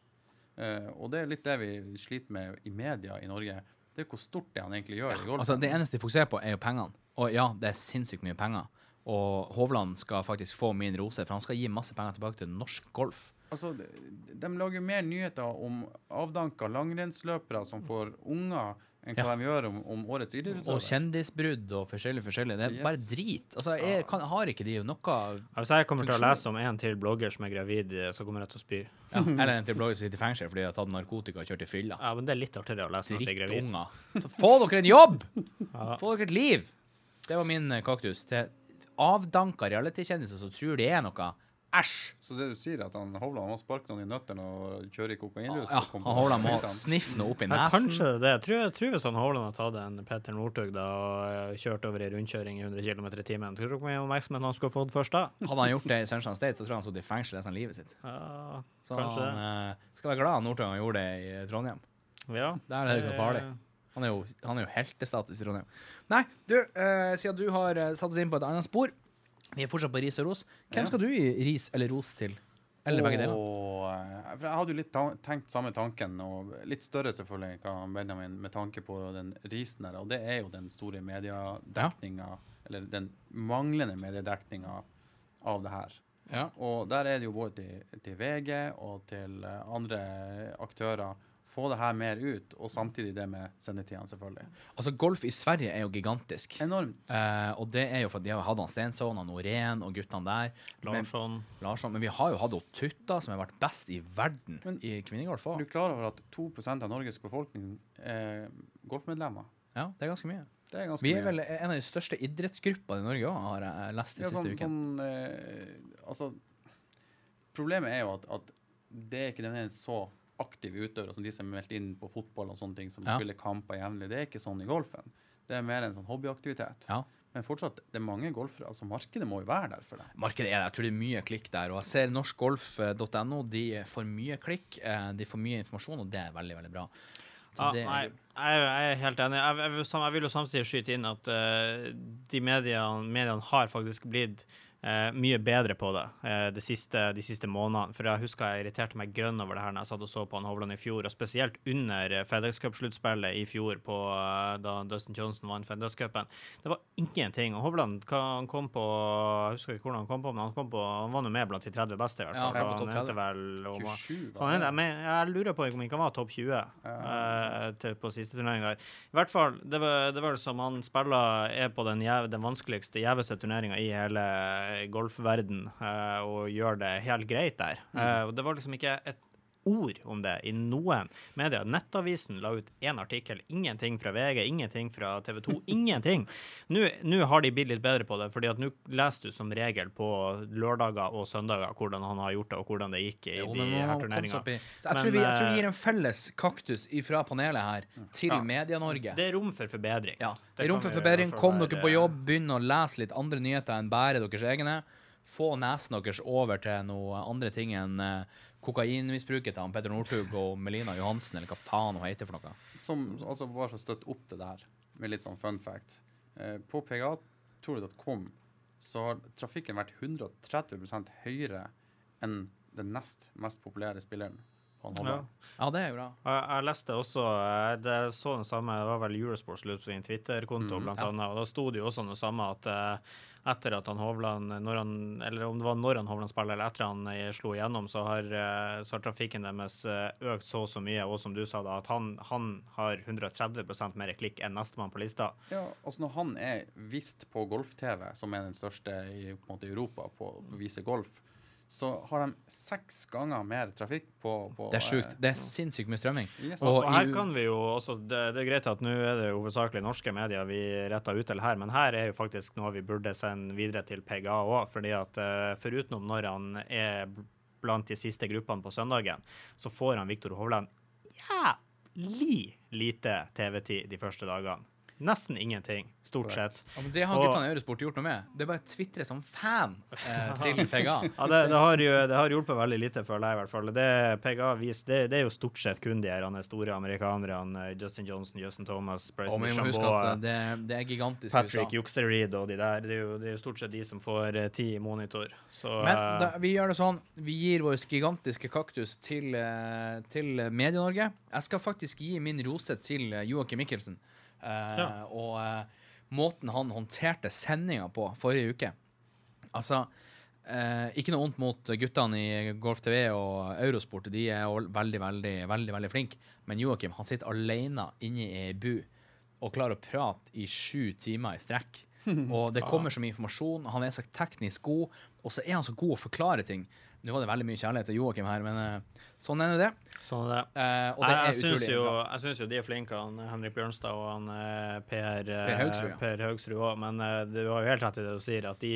Uh, og det er litt det vi sliter med i media i Norge. Det er hvor stort det han egentlig gjør i golf. Altså, det eneste de fokuserer på, er jo pengene. Og ja, det er sinnssykt mye penger. Og Hovland skal faktisk få min rose, for han skal gi masse penger tilbake til norsk golf. Altså, de, de lager jo mer nyheter om avdanka langrennsløpere som får unger, enn hva Ja. de gjør om, om årets Og kjendisbrudd og forskjellig, forskjellig. Det er Yes. bare drit. Altså, jeg kan, har ikke de noe Hvis jeg kommer til å lese om en til blogger som er gravid, eh, så kommer jeg til å spy. ja, Eller en til blogger som sitter i fengsel fordi de har tatt narkotika og kjørt i fylla. Ja, men det er litt artigere å lese at de er gravid. Drittunger. Få dere en jobb! Ja. Få dere et liv! Det var min eh, kaktus. Til avdanka reality-kjendiser som tror det er noe. Æsj! Så det du sier, er at han Hovland må sparke noen i nøttene og kjøre i kokainrus? Ja, han Hovland må sniffe noe opp i Ja, nesen. kanskje det. Jeg tror, jeg tror hvis han Hovland har tatt en Petter Northug da, og eh, kjørt over ei rundkjøring i 100 km i timen, tror du hvor mye oppmerksomhet han skulle fått først da? Hadde han gjort det i Sunshine State, så tror jeg han satt i fengsel resten av livet sitt. Ja, Så Kanskje han eh, skal være glad Northug han gjorde det i Trondheim. ja. Der er det ikke farlig. Han er jo, han er jo heltestatus i Trondheim. Nei, du, eh, siden du har eh, satt oss inn på et annet spor Vi er fortsatt på ris og ros. Hvem skal du gi ris eller ros til? Eller begge deler? Jeg hadde jo litt tenkt samme tanken, og litt større selvfølgelig hva Benjamin, med tanke på den risen her, og det er jo den store mediedekninga, eller den manglende mediedekninga av det her. Ja. Og der er det jo både til, til VG og til andre aktører få det her mer ut, og samtidig det med sendetidene, selvfølgelig. Altså, golf i Sverige er jo gigantisk. Enormt. Eh, og det er jo fordi de har hatt han Stensson, han Norén og guttene der. Men, Larsson. Larsson. Men vi har jo hatt Tutta, som har vært best i verden Men- i kvinnegolf Er du klar over at 2% av Norges befolkning er golfmedlemmer? Ja, det er ganske mye. Det er ganske Vi er vel en av de største idrettsgruppene i Norge òg, har jeg lest de Ja, siste sånn, ukene. sånn eh, Altså, problemet er jo at, at det er ikke den nødvendigvis så aktive utøvere som de som er meldt inn på fotball og sånne ting, som Ja. spiller kamper jevnlig. Det er ikke sånn i golfen. Det er mer en sånn hobbyaktivitet. Ja. Men fortsatt, det er mange golfere. Altså, markedet må jo være der for det. Markedet er der. Jeg tror det er mye klikk der. Og jeg ser norskgolf.no. De får mye klikk, eh, de får mye informasjon, og det er veldig, veldig bra. Så Ja, det, nei, jeg, jeg er helt enig. Jeg, jeg, vil jeg vil jo samtidig skyte inn at eh, de mediene, mediene har faktisk blitt eh, mye bedre på det eh, de, siste, de siste månedene. For jeg husker jeg irriterte meg grønn over det her når jeg satt og så på han Hovland i fjor, og spesielt under eh, FedEx Cup-sluttspillet i fjor, på, eh, da Dustin Johnson vant FedEx Cupen. Det var ingenting. Og Hovland han kom på Jeg husker ikke hvordan han kom på, men han, kom på, han var nå med blant de 30 beste, i hvert Ja, fall. topp han endte vel om, 27, da. han er, men, jeg lurer på om ikke han var topp 20 eh, til, på siste turnering der. I hvert fall, det var, det var som han spiller er på den, den vanskeligste, gjeveste turneringa i hele golfverden, eh, og gjør det helt greit der. Eh, og det var liksom ikke et ord om det i noen medier. Nettavisen la ut én artikkel. Ingenting fra VG, ingenting fra TV 2. [LAUGHS] Ingenting. Nå nå har de blitt litt bedre på det, fordi at nå leser du som regel på lørdager og søndager hvordan han har gjort det, og hvordan det gikk i Jo, de her turneringene. Så jeg, Men, tror vi, jeg tror vi eh, gir en felles kaktus fra panelet her til Ja. Media-Norge. Det er rom for forbedring. Ja, Det det er rom for forbedring. Kom dere på jobb, begynn å lese litt andre nyheter enn bare deres egne. Få nesen deres over til noe andre ting enn eh, kokainmisbruket til han Petter Northug og Melina Johansen, eller hva faen hun heter for noe. Som, altså bare for å støtte opp det der, med litt sånn fun fact. Eh, på pgatour.com så har trafikken vært 130% høyere enn den nest mest populære spilleren. Han Ja. Ja, det er jo bra. Jeg, jeg leste også Det så det samme, det var vel Eurosports slutt på sin Twitter-konto, blant ja. annet. Og da sto det jo også noe samme at eh, etter at han Hovland når han, Eller om det var når han Hovland spiller, eller etter han eh, slo igjennom, så har, eh, så har trafikken deres økt så og så mye. Og som du sa, da, at han, han har 130% mer klikk enn nestemann på lista. Ja, altså Når han er vist på golf-TV, som er den største i på en måte, Europa på å vise golf, så har de seks ganger mer trafikk på, på Det er sjukt. eh, Det er sinnssykt mye strømming. Yes. Og Og her kan vi jo også Det, det er greit at nå er det hovedsakelig norske medier vi retter ut til her, men her er jo faktisk noe vi burde sende videre til PGA òg. fordi at eh, foruten når han er blant de siste gruppene på søndagen, så får han Viktor Hovland jævlig lite TV-tid de første dagene. Nesten ingenting, stort sett. Ja, men det har Og- guttene i Eurosport gjort noe med. Det er bare å tvitre som fan eh, [LAUGHS] til PGA. Ja, det, det, har jo, det har hjulpet veldig lite, føler jeg i hvert fall. Det PGA viser, det, det er jo stort sett kun de her store amerikanerne. Justin Johnson, Justin Thomas, Bryson huske at eh, det, det er gigantisk Patrick. Juxereed og de der. Det er, jo, det er jo stort sett de som får eh, ti i monitor. Så Men eh, da, vi gjør det sånn. Vi gir vår gigantiske kaktus til, eh, til Medie-Norge. Jeg skal faktisk gi min rose til eh, Joakim Mikkelsen. Eh, Ja. Og eh, måten han håndterte sendinga på forrige uke. Altså Eh, ikke noe vondt mot guttene i Golf TV og Eurosport. De er veldig, veldig veldig, veldig flinke. Men Joakim han sitter alene inne i ei bu og klarer å prate i sju timer i strekk. [LAUGHS] Og det kommer så mye informasjon. Han er så teknisk god, og så er han så god å forklare ting. Nå var det veldig mye kjærlighet til Joakim her, men eh, sånn er det. Sånn er det. Eh, det jeg, jeg, syns jo, jo de er flinke, han Henrik Bjørnstad og han eh, Per, eh, Per Haugsrud, ja. Per Haugsrud også. Men du har jo helt rett i det du sier, at de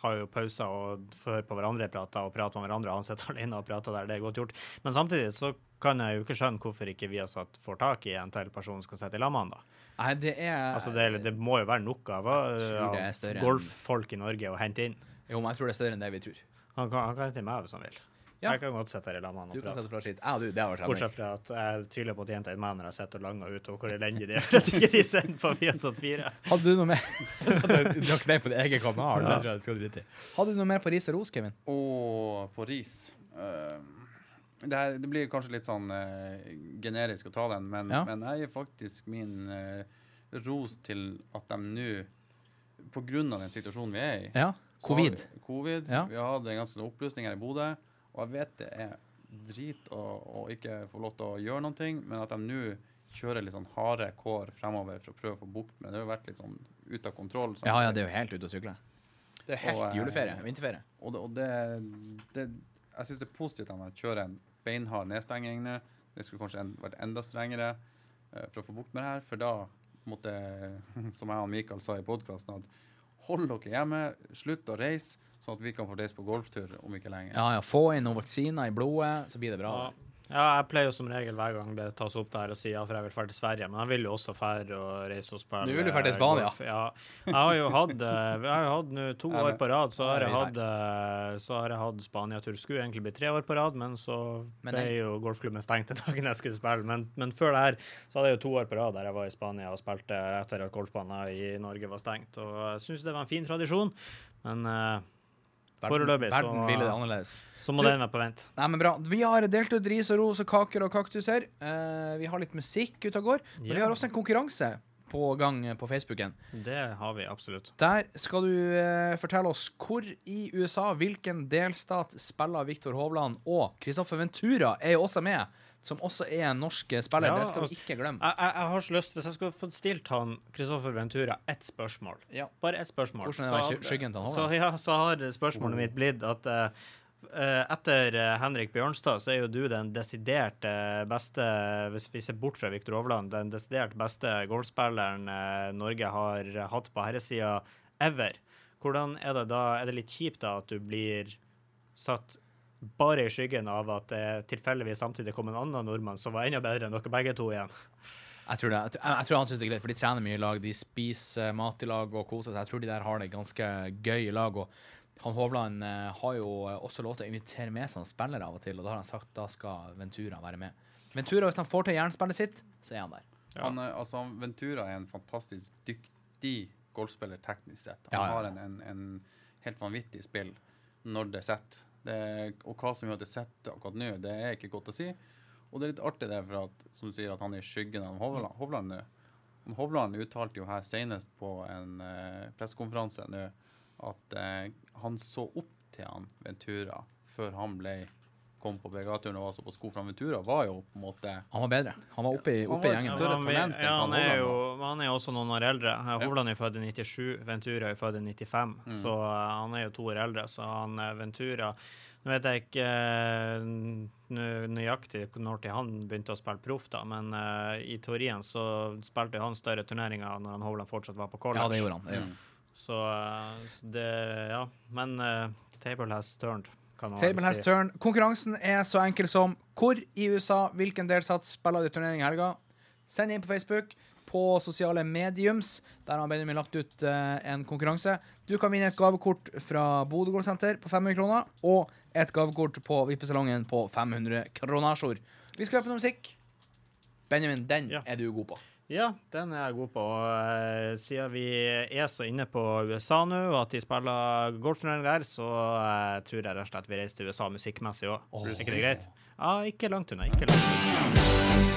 har jo pauser og hører på hverandre prate og prater med hverandre. Han sitter [LAUGHS] alene og prater der, det er godt gjort. Men samtidig så kan jeg jo ikke skjønne hvorfor ikke vi har satt, får tak i en til person som skal sitte i lag med han, da. Nei, det er Altså, det, det må jo være nok av, av golffolk i Norge å hente inn. Jo, men jeg tror det er større enn det vi tror. Han kan, han kan hente meg hvis han vil. Ja. Jeg kan godt sitte her i lag med han Du og kan prate. sette skitt. Ja, du, Bortsett fra at jeg tviler på at jenta i meg når jeg sitter og langer ut, og hvor elendig det er for at ikke de sender på Viasat 4. Hadde du noe mer [LAUGHS] Så du, drakk knep på din egen kanal? Det tror jeg du skal drite i. Hadde du noe mer på ris og ros, Kevin? Å, på ris uh, det, er, det blir kanskje litt sånn uh, generisk å ta den, men, Ja. men jeg gir faktisk min uh, ros til at de nå, på grunn av den situasjonen vi er i Ja. Covid. vi- Covid. Ja. Vi hadde en ganske sånn oppløsning her i Bodø, og jeg vet det er drit å, å ikke få lov til å gjøre ting, men at de nå kjører litt sånn harde kår fremover for å prøve å få bukt med det. Har jo vært litt sånn ute av kontroll. sant? Ja, ja, det er jo helt ute å sykle. Det er helt Og, juleferie. Vinterferie. Og det, og det, det Jeg syns det er positivt at man kjører en beinhard nedstenging nå. Det skulle kanskje en, vært enda strengere uh, for å få bukt med det her. For da måtte, [LAUGHS] som jeg og Mikael sa i podkasten, at hold dere hjemme, slutt å reise, sånn at vi kan få reise på golftur om ikke lenge. Ja, ja. Få inn noen vaksiner i blodet, så blir det bra. Ja. Ja, jeg pleier jo som regel hver gang det tas opp der å si ja, for jeg vil dra til Sverige, men jeg vil jo også dra og reise og spille. Du vil jo dra til Spania. golf. Ja. Jeg har jo hatt, eh, jeg har hatt nå to år på rad, så har jeg hatt, eh, så har jeg hatt Spania-tur. Skulle egentlig bli tre år på rad, men så ble jo golfklubben stengt den dagen jeg skulle spille. Men, men før det her så hadde jeg jo to år på rad der jeg var i Spania og spilte etter at golfbanen i Norge var stengt. Og jeg syns det var en fin tradisjon, men eh, foreløpig Verden ville det annerledes. så må den være på vent. Nei, men bra. Vi har delt ut ris og ros og kaker og kaktuser. Uh, vi har litt musikk ute og går. Men vi har også en konkurranse på gang på Facebooken. Det har vi absolutt. Der skal du uh, fortelle oss hvor i USA, hvilken delstat spiller Viktor Hovland, og Kristoffer Ventura er jo også med, som også er en norsk spiller. Ja, det skal vi altså- ikke glemme. Jeg, jeg, jeg har så lyst, Hvis jeg skulle fått stilt han Kristoffer Ventura ett spørsmål Ja. Bare ett spørsmål. Så så, ja, så har spørsmålet mitt blitt at eh, etter eh, Henrik Bjørnstad, så er jo du den desidert beste, hvis vi ser bort fra Viktor Hovland, den desidert beste golfspilleren Norge har hatt på herresida ever. Hvordan er det da? Er det litt kjipt da at du blir satt bare i skyggen av at det tilfeldigvis samtidig kom en annen nordmann som var enda bedre enn dere begge to igjen? Jeg tror, det, jeg, jeg tror han syns det er greit, for de trener mye i lag. De spiser mat i lag og koser seg. Jeg tror de der har det ganske gøy i lag. Og han Hovland eh, har jo også lov til å invitere med seg spillere av og til, og da har han sagt da skal Ventura være med. Ventura, hvis han får til jernspillet sitt, så er han der. Han, er- altså, Ventura er en fantastisk dyktig golfspiller teknisk sett. Han Ja, ja, har en, en, en helt vanvittig spill når det setter. Det, og hva som gjør at det sitter akkurat nå, det er ikke godt å si. Og det er litt artig det, for at, som du sier, at han er i skyggen av Hovland, Hovland nå. Hovland uttalte jo her senest på en uh, pressekonferanse nå at eh, han så opp til han Ventura før han ble kom på PGA-turen og var så på sko fra Ventura, var jo på en måte Han var bedre. Han var oppe i, Han oppe i gjengen. større han, talent enn ja, han han, er jo, han er jo også noen år eldre. Hovland er født i 97, Ventura er født i 95, Mm. så eh, han er jo to år eldre. Så han eh, Ventura Nå vet jeg ikke eh, nøyaktig når til han begynte å spille proff, da, men uh, i teorien så spilte han større turneringer når han Hovland fortsatt var på college. Ja, det gjorde han. Det gjorde. han. Så, uh, så det Ja. Men uh, table has turned, Table has turn. Konkurransen er så enkel som hvor i USA, hvilken delsats spiller de turnering i helga? Send inn på Facebook, på sosiale mediums. Der har Benjamin lagt ut uh, en konkurranse. Du kan vinne et gavekort fra Bodø Golfsenter på 500 kroner, og et gavekort på Vippesalongen på 500 kroner. Vi skal høre på noe musikk. Benjamin, den Ja. er du god på. Ja, den er jeg god på. Og, eh, siden vi er så inne på USA nå, og at de spiller golfturnering der, så eh, tror jeg rett og slett vi reiser til USA musikkmessig òg. er ikke det greit? Ja, ikke langt unna. Ikke langt unna.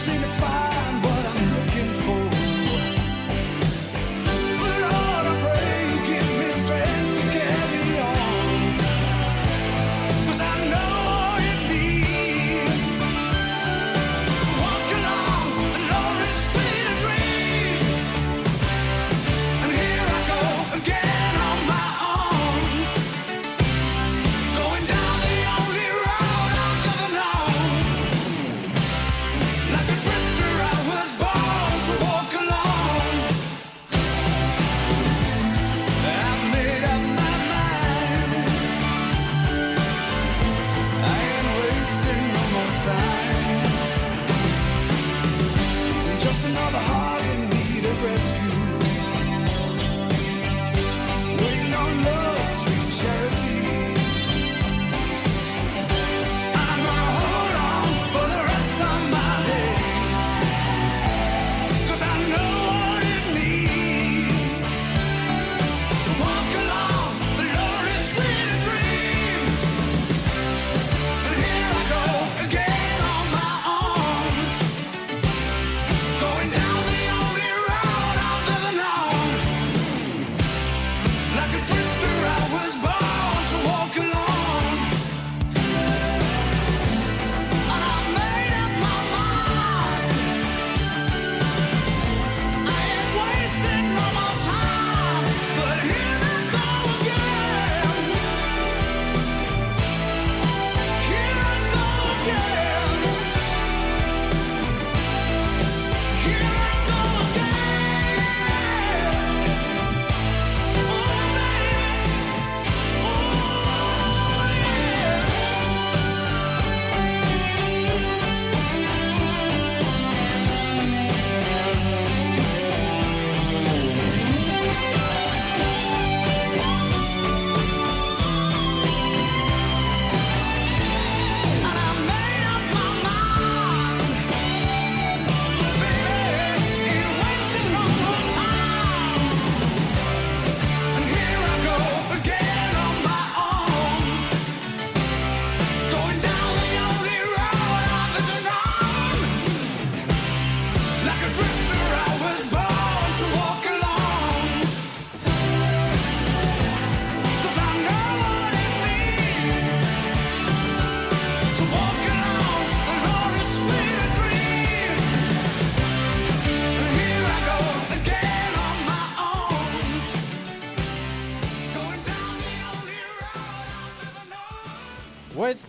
sing the fire.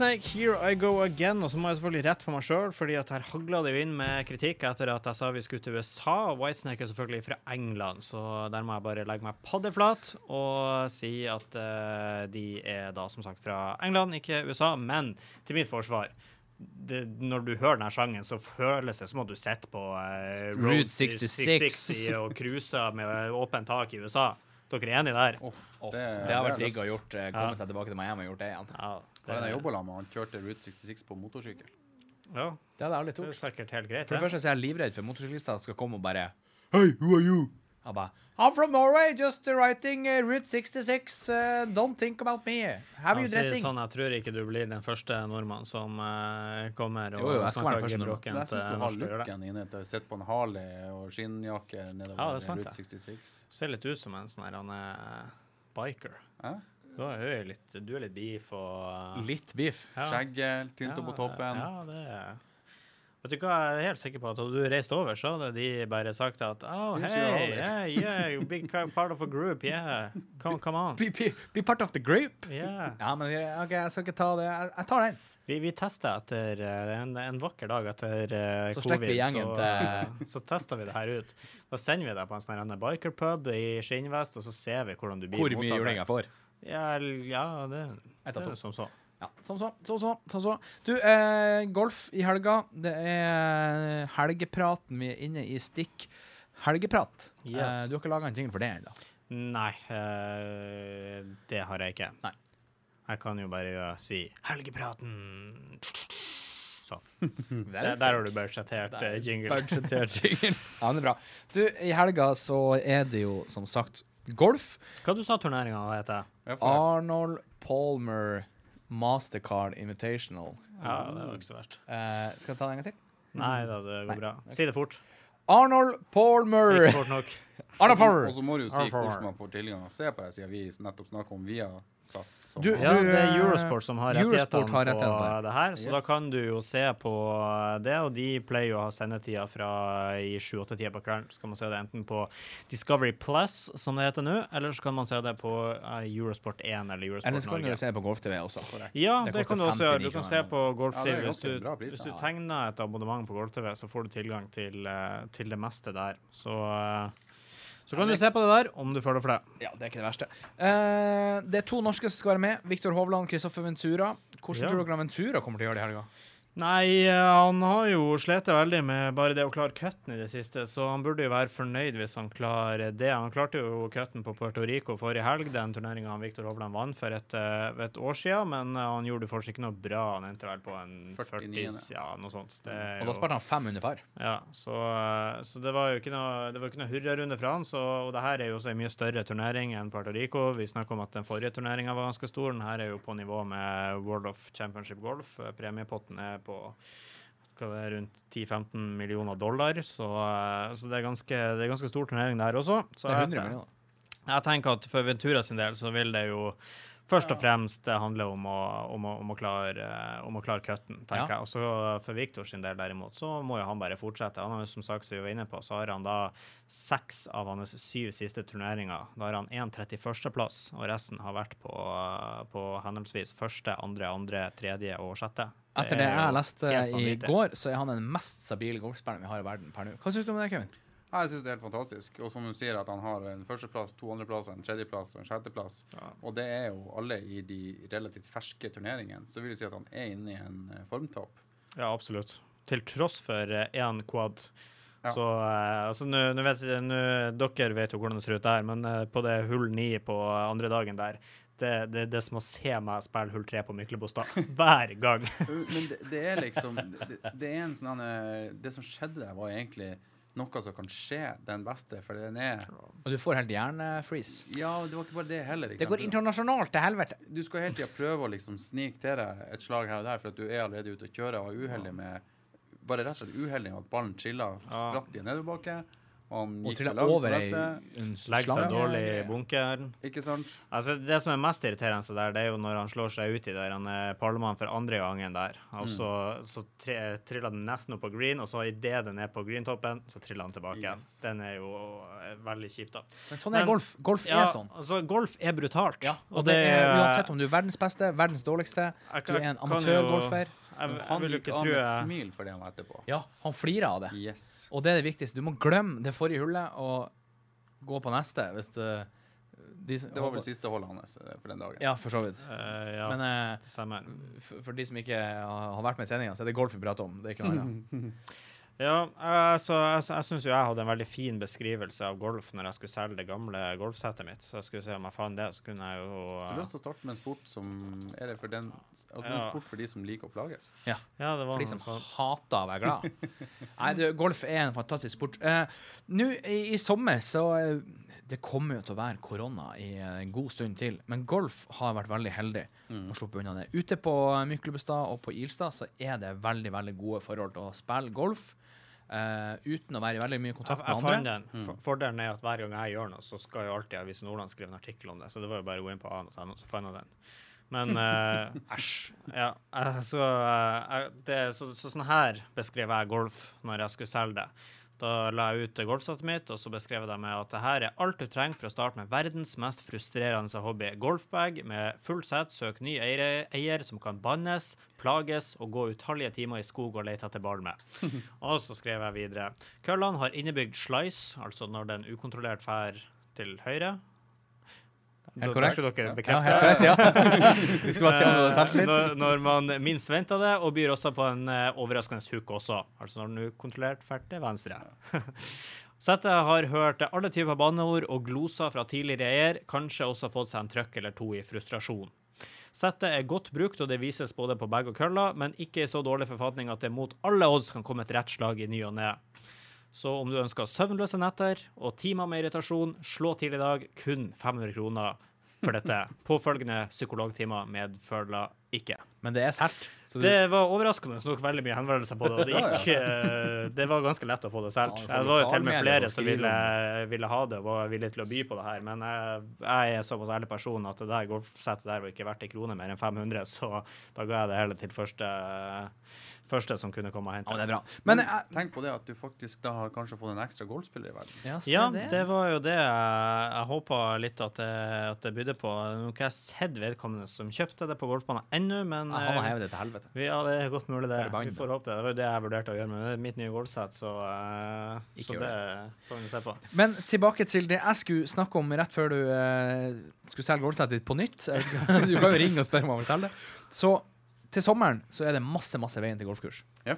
Whitesnake, here I go again. Og så må jeg selvfølgelig rette på meg sjøl, fordi at her hagla det jo inn med kritikk etter at jeg sa vi skulle til USA. Whitesnake er selvfølgelig fra England, så der må jeg bare legge meg paddeflat og si at uh, de er da som sagt fra England, ikke USA. Men til mitt forsvar det, når du hører denne sangen, så føles det som at du sitter på uh, Route 66. og cruiser med åpent tak i USA. Dere er enige der? det, Det har vært digg å gjort, komme ja. seg tilbake til Miami og gjort det igjen. Ja, Er det jeg jobber med? Han kjørte Route 66 på motorsykkel. ja, Det hadde jeg aldri det er sikkert helt greit. For det ja. første så er jeg livredd for motorsyklister som skal komme og bare Hei, who are you? Jeg bare I'm from Norway, just writing uh, Route 66. Uh, don't think about me. Have you Han dressing? sånn, jeg tror ikke du blir den første nordmann som uh, kommer og Jo, jo, jeg skal være den første snakker nordmann. gebrokkent Men jeg syns eh, du har looken inne til å sitte på en Harley og skinnjakke nedover Ja, det er sant, Route 66. Du ser litt ut som en sånn her han er biker. Hæ? Du er litt, du er litt beef og eh, Litt beef. ja. Skjegget, tynt opp på toppen. Ja, det er Vet du hva, jeg er helt sikker på at hadde du reiste over, så hadde de bare sagt at Oh, hey, yeah, yeah, big part of a group, yeah. Come, come on. Be, be, be part of the group. Yeah. Ja, men OK, jeg skal ikke ta det. Jeg, jeg tar den. Vi, vi tester etter eh, en, en vakker dag etter uh, Så covid, vi gjengen så, eh, [LAUGHS] så tester vi det her ut. Da sender vi deg på en sånn bikerpub i skinnvest, og så ser vi hvordan du blir Hvor mye juling jeg får. Ja, ja det, det er som så. Ja, som så, så, så, så, så. Du, eh, golf i helga. Det er helgepraten. Vi er inne i stikk helgeprat. Yes. Eh, du har ikke laga en jingle for det ennå? Nei, eh, det har jeg ikke. Nei. Jeg kan jo bare gjøre- si 'Helgepraten'. Sånn. [LAUGHS] Der, der har du budsjettert eh, jingle. Budsjettert [LAUGHS] jingle. Ja, men det er bra. Du, i helga så er det jo som sagt golf. Hva du sa turneringa heter? Arnold Palmer Mastercard Invitational. Ja, det var ikke så verst. Uh, skal jeg ta det en gang til? Nei da, det går bra. Si det fort. Arnold Palmer! Ikke fort nok. Arnold Og så må du jo si hvordan man får tilgang. Se på det siden vi nettopp snakker om via satt. Som Du- Ja, det er eh, Eurosport som har rettighetene har på på det her, så Yes. da kan du jo se på det, og de pleier jo å ha sendetida fra i 7-8-tida på kvelden. Så kan man se det enten på Discovery Plus, som det heter nå, eller så kan man se det på eh, Eurosport 1 eller Eurosport Norge. Eller så kan du Norge. se på Golf-TV også. Ja, Det det, kan du også gjøre. Du kan se på Golf Ja, TV. Hvis du, hvis du tegner et abonnement på Golf TV, så får du tilgang til, eh, til det meste der. Så, eh, så kan du se på det der om du føler for det. Ja, det er ikke det verste. Eh, det er to norske som skal være med. Viktor Hovland, Kristoffer Ventura. Hvordan Ja. tror dere Ventura kommer til å gjøre det i helga? Nei, eh, han har jo slitt veldig med bare det å klare cutten i det siste, så han burde jo være fornøyd hvis han klarer det. Han klarte jo cutten på Puerto Rico forrige helg, den turneringa Viktor Hovland vant for et, eh, et år siden, men eh, han gjorde fortsatt ikke noe bra. Han endte vel på en 49. 40, ja, noe sånt. Det er Og da sparte han fem under par. Ja, så, så det var jo ikke noe, det var ikke noe hurrarunde fra han. Så, og det her er jo også en mye større turnering enn Puerto Rico. Vi snakker om at den forrige turneringa var ganske stor. Den her er jo på nivå med World of Championship Golf. Premiepotten er på hva det er, rundt 10-15 millioner dollar, så, eh, så det, er ganske, det er ganske stor turnering der også. Så Det er 100 jeg, millioner. jeg tenker at for Ventura sin del så vil det jo først og fremst det handler om å, om å, om å klare, eh, om å klare cutten, tenker Ja. jeg. Og så for Victor sin del derimot, så må jo han bare fortsette. Han har jo som sagt, som vi var inne på, så har han da seks av hans syv siste turneringer. Da har han én 31.-plass, og resten har vært på, på henholdsvis første, andre, andre, tredje og sjette. Etter det jeg leste i går, så er han den mest stabile golfspilleren vi har i verden per nå. Hva syns du om det, Kevin? Ja, jeg syns det er helt fantastisk. Og som hun sier, at han har en førsteplass, to andreplasser, en tredjeplass og en sjetteplass. Og det er jo alle i de relativt ferske turneringene. Så vil jeg si at han er inne i en eh, formtopp. Ja, absolutt. Til tross for én quad. Ja. Så eh, altså, nu, nu vet nu, Dere vet jo hvordan det ser ut der, men eh, på det hull ni på andre dagen der det, det, det er som å se meg spille hull tre på Myklebostad [LAUGHS] hver gang. Men det, det er liksom det, det er en sånn eh, Det som skjedde der, var egentlig noe som kan skje den beste, for den er Og du får helt hjernefreeze. Ja, det var ikke bare det heller. Det går internasjonalt til helvete. Du skal hele tida prøve å liksom snike til deg et slag her og der, for at du er allerede ute og kjører og er uheldig med Bare rett og slett uheldig med at ballen trilla spratt i en nedoverbakke. Og han Og gikk langt over ei Legger seg dårlig i bunkeren. Ikke sant? Altså, det som er mest irriterende der, det er jo når han slår seg ut i der han er parlemann for andre gangen der. Og så, så tre, triller den nesten opp på green, og så idet den er på greentoppen, så triller han tilbake igjen. Yes. Den er jo eh, veldig kjipt, da. Men sånn er Men- golf. Golf Ja, er sånn. altså, golf er brutalt. Ja, og det er uansett om du er verdens beste, verdens dårligste, Jeg du er en kan jo- amatørgolfer. Jeg, han vil gikk av med et smil for det han var etterpå. Ja, han flirer av det. Yes. Og det er det viktigste. Du må glemme det forrige hullet og gå på neste. Hvis det, de, Det var vel siste holdet hans eh, for den dagen. Ja, for så vidt. Uh, Ja, Men uh, for, for de som ikke har har vært med i sendinga, så er det golf vi prater om. Det er ikke noe annet. [LAUGHS] Ja, altså, jeg, jeg syns jo jeg hadde en veldig fin beskrivelse av golf når jeg skulle selge det gamle golfsettet mitt. Så jeg skulle se om jeg fant det, så kunne jeg jo Så du har lyst til å starte med en sport som er det for den at det er en Ja. sport for de som liker å plages? Ja. Ja, det var For de som sånn. hater å være glad. [LAUGHS] Nei, du, golf er en fantastisk sport. Uh, Nå i, i sommer så uh, Det kommer jo til å være korona i en god stund til, men golf har vært veldig heldig og sluppet unna det. Ute på Myklebustad og på Ilstad så er det veldig veldig gode forhold til å spille golf. Eh, uten å være i veldig mye Jeg, kontakt jeg med fant andre. den. For, fordelen er at hver gang jeg gjør noe, så skal jo alltid Avisen Nordland skrive en artikkel om det. Så det var jo bare å gå inn på a.no, så fant jeg den. Men [LAUGHS] æsj. Uh, ja, Uh, så, eh, jeg- det, så, så sånn her beskrev jeg golf når jeg skulle selge det. Da la jeg ut golfsettet mitt, og så beskrev jeg det med at det her er alt du trenger for å starte med verdens mest frustrerende hobby. Golfbag med full sett, søk ny eier, eier som kan bannes, plages og gå utallige timer i skog og lete etter ball med. [LAUGHS] Og så skrev jeg videre. Køllene har innebygd slice, altså når den ukontrollert fær til høyre. Helt korrekt. da skulle dere bekrefte Ja, korrekt, ja. Vi skulle bare se om du hadde selvtillit. Når, når man minst venter det, og byr også på en eh, overraskende hook også. Altså når den er ukontrollert ferd til venstre. [LAUGHS] Settet har hørt alle typer banneord og gloser fra tidligere eier, kanskje også fått seg en trøkk eller to i frustrasjon. Settet er godt brukt, og det vises både på bag og køller, men ikke i så dårlig forfatning at det mot alle odds kan komme et rett slag i ny og ne. Så om du ønsker søvnløse netter og timer med irritasjon, slå til i dag. Kun 500 kroner for dette. [LAUGHS] Påfølgende psykologtimer medfølger ikke. Men det er sært. du- Det var overraskende nok veldig mye henvendelser på det, og det [LAUGHS] gikk eh, Det var ganske lett å få det solgt. Ja, det var jo til og med flere som ville, ville ha det og var villige til å by på det her, men jeg, jeg er såpass ærlig person at det der golfsettet der var ikke verdt en krone mer enn 500, så da ga jeg det hele til første, første som kunne komme og hente. Ja, det er bra. Men jeg, Tenk på det at du faktisk da har kanskje fått en ekstra golfspiller i verden. ja, Ja, det. det var jo det jeg, jeg håpa litt at det, at det bydde på. Nå har ikke jeg sett vedkommende som kjøpte det på golfbanen ennå, men Jeg har eh, hevet det til helvete. vi- Ja, det er godt mulig det. Vi får håpe det. Det var jo det jeg vurderte å gjøre med mitt nye golfsett, så, uh, Ikke så det får vi se på. Men tilbake til det jeg skulle snakke om rett før du uh, skulle selge golfsettet ditt på nytt. [LAUGHS] Du kan jo ringe og spørre om han vil selge det. Så til sommeren så er det masse, masse veien til golfkurs. Ja.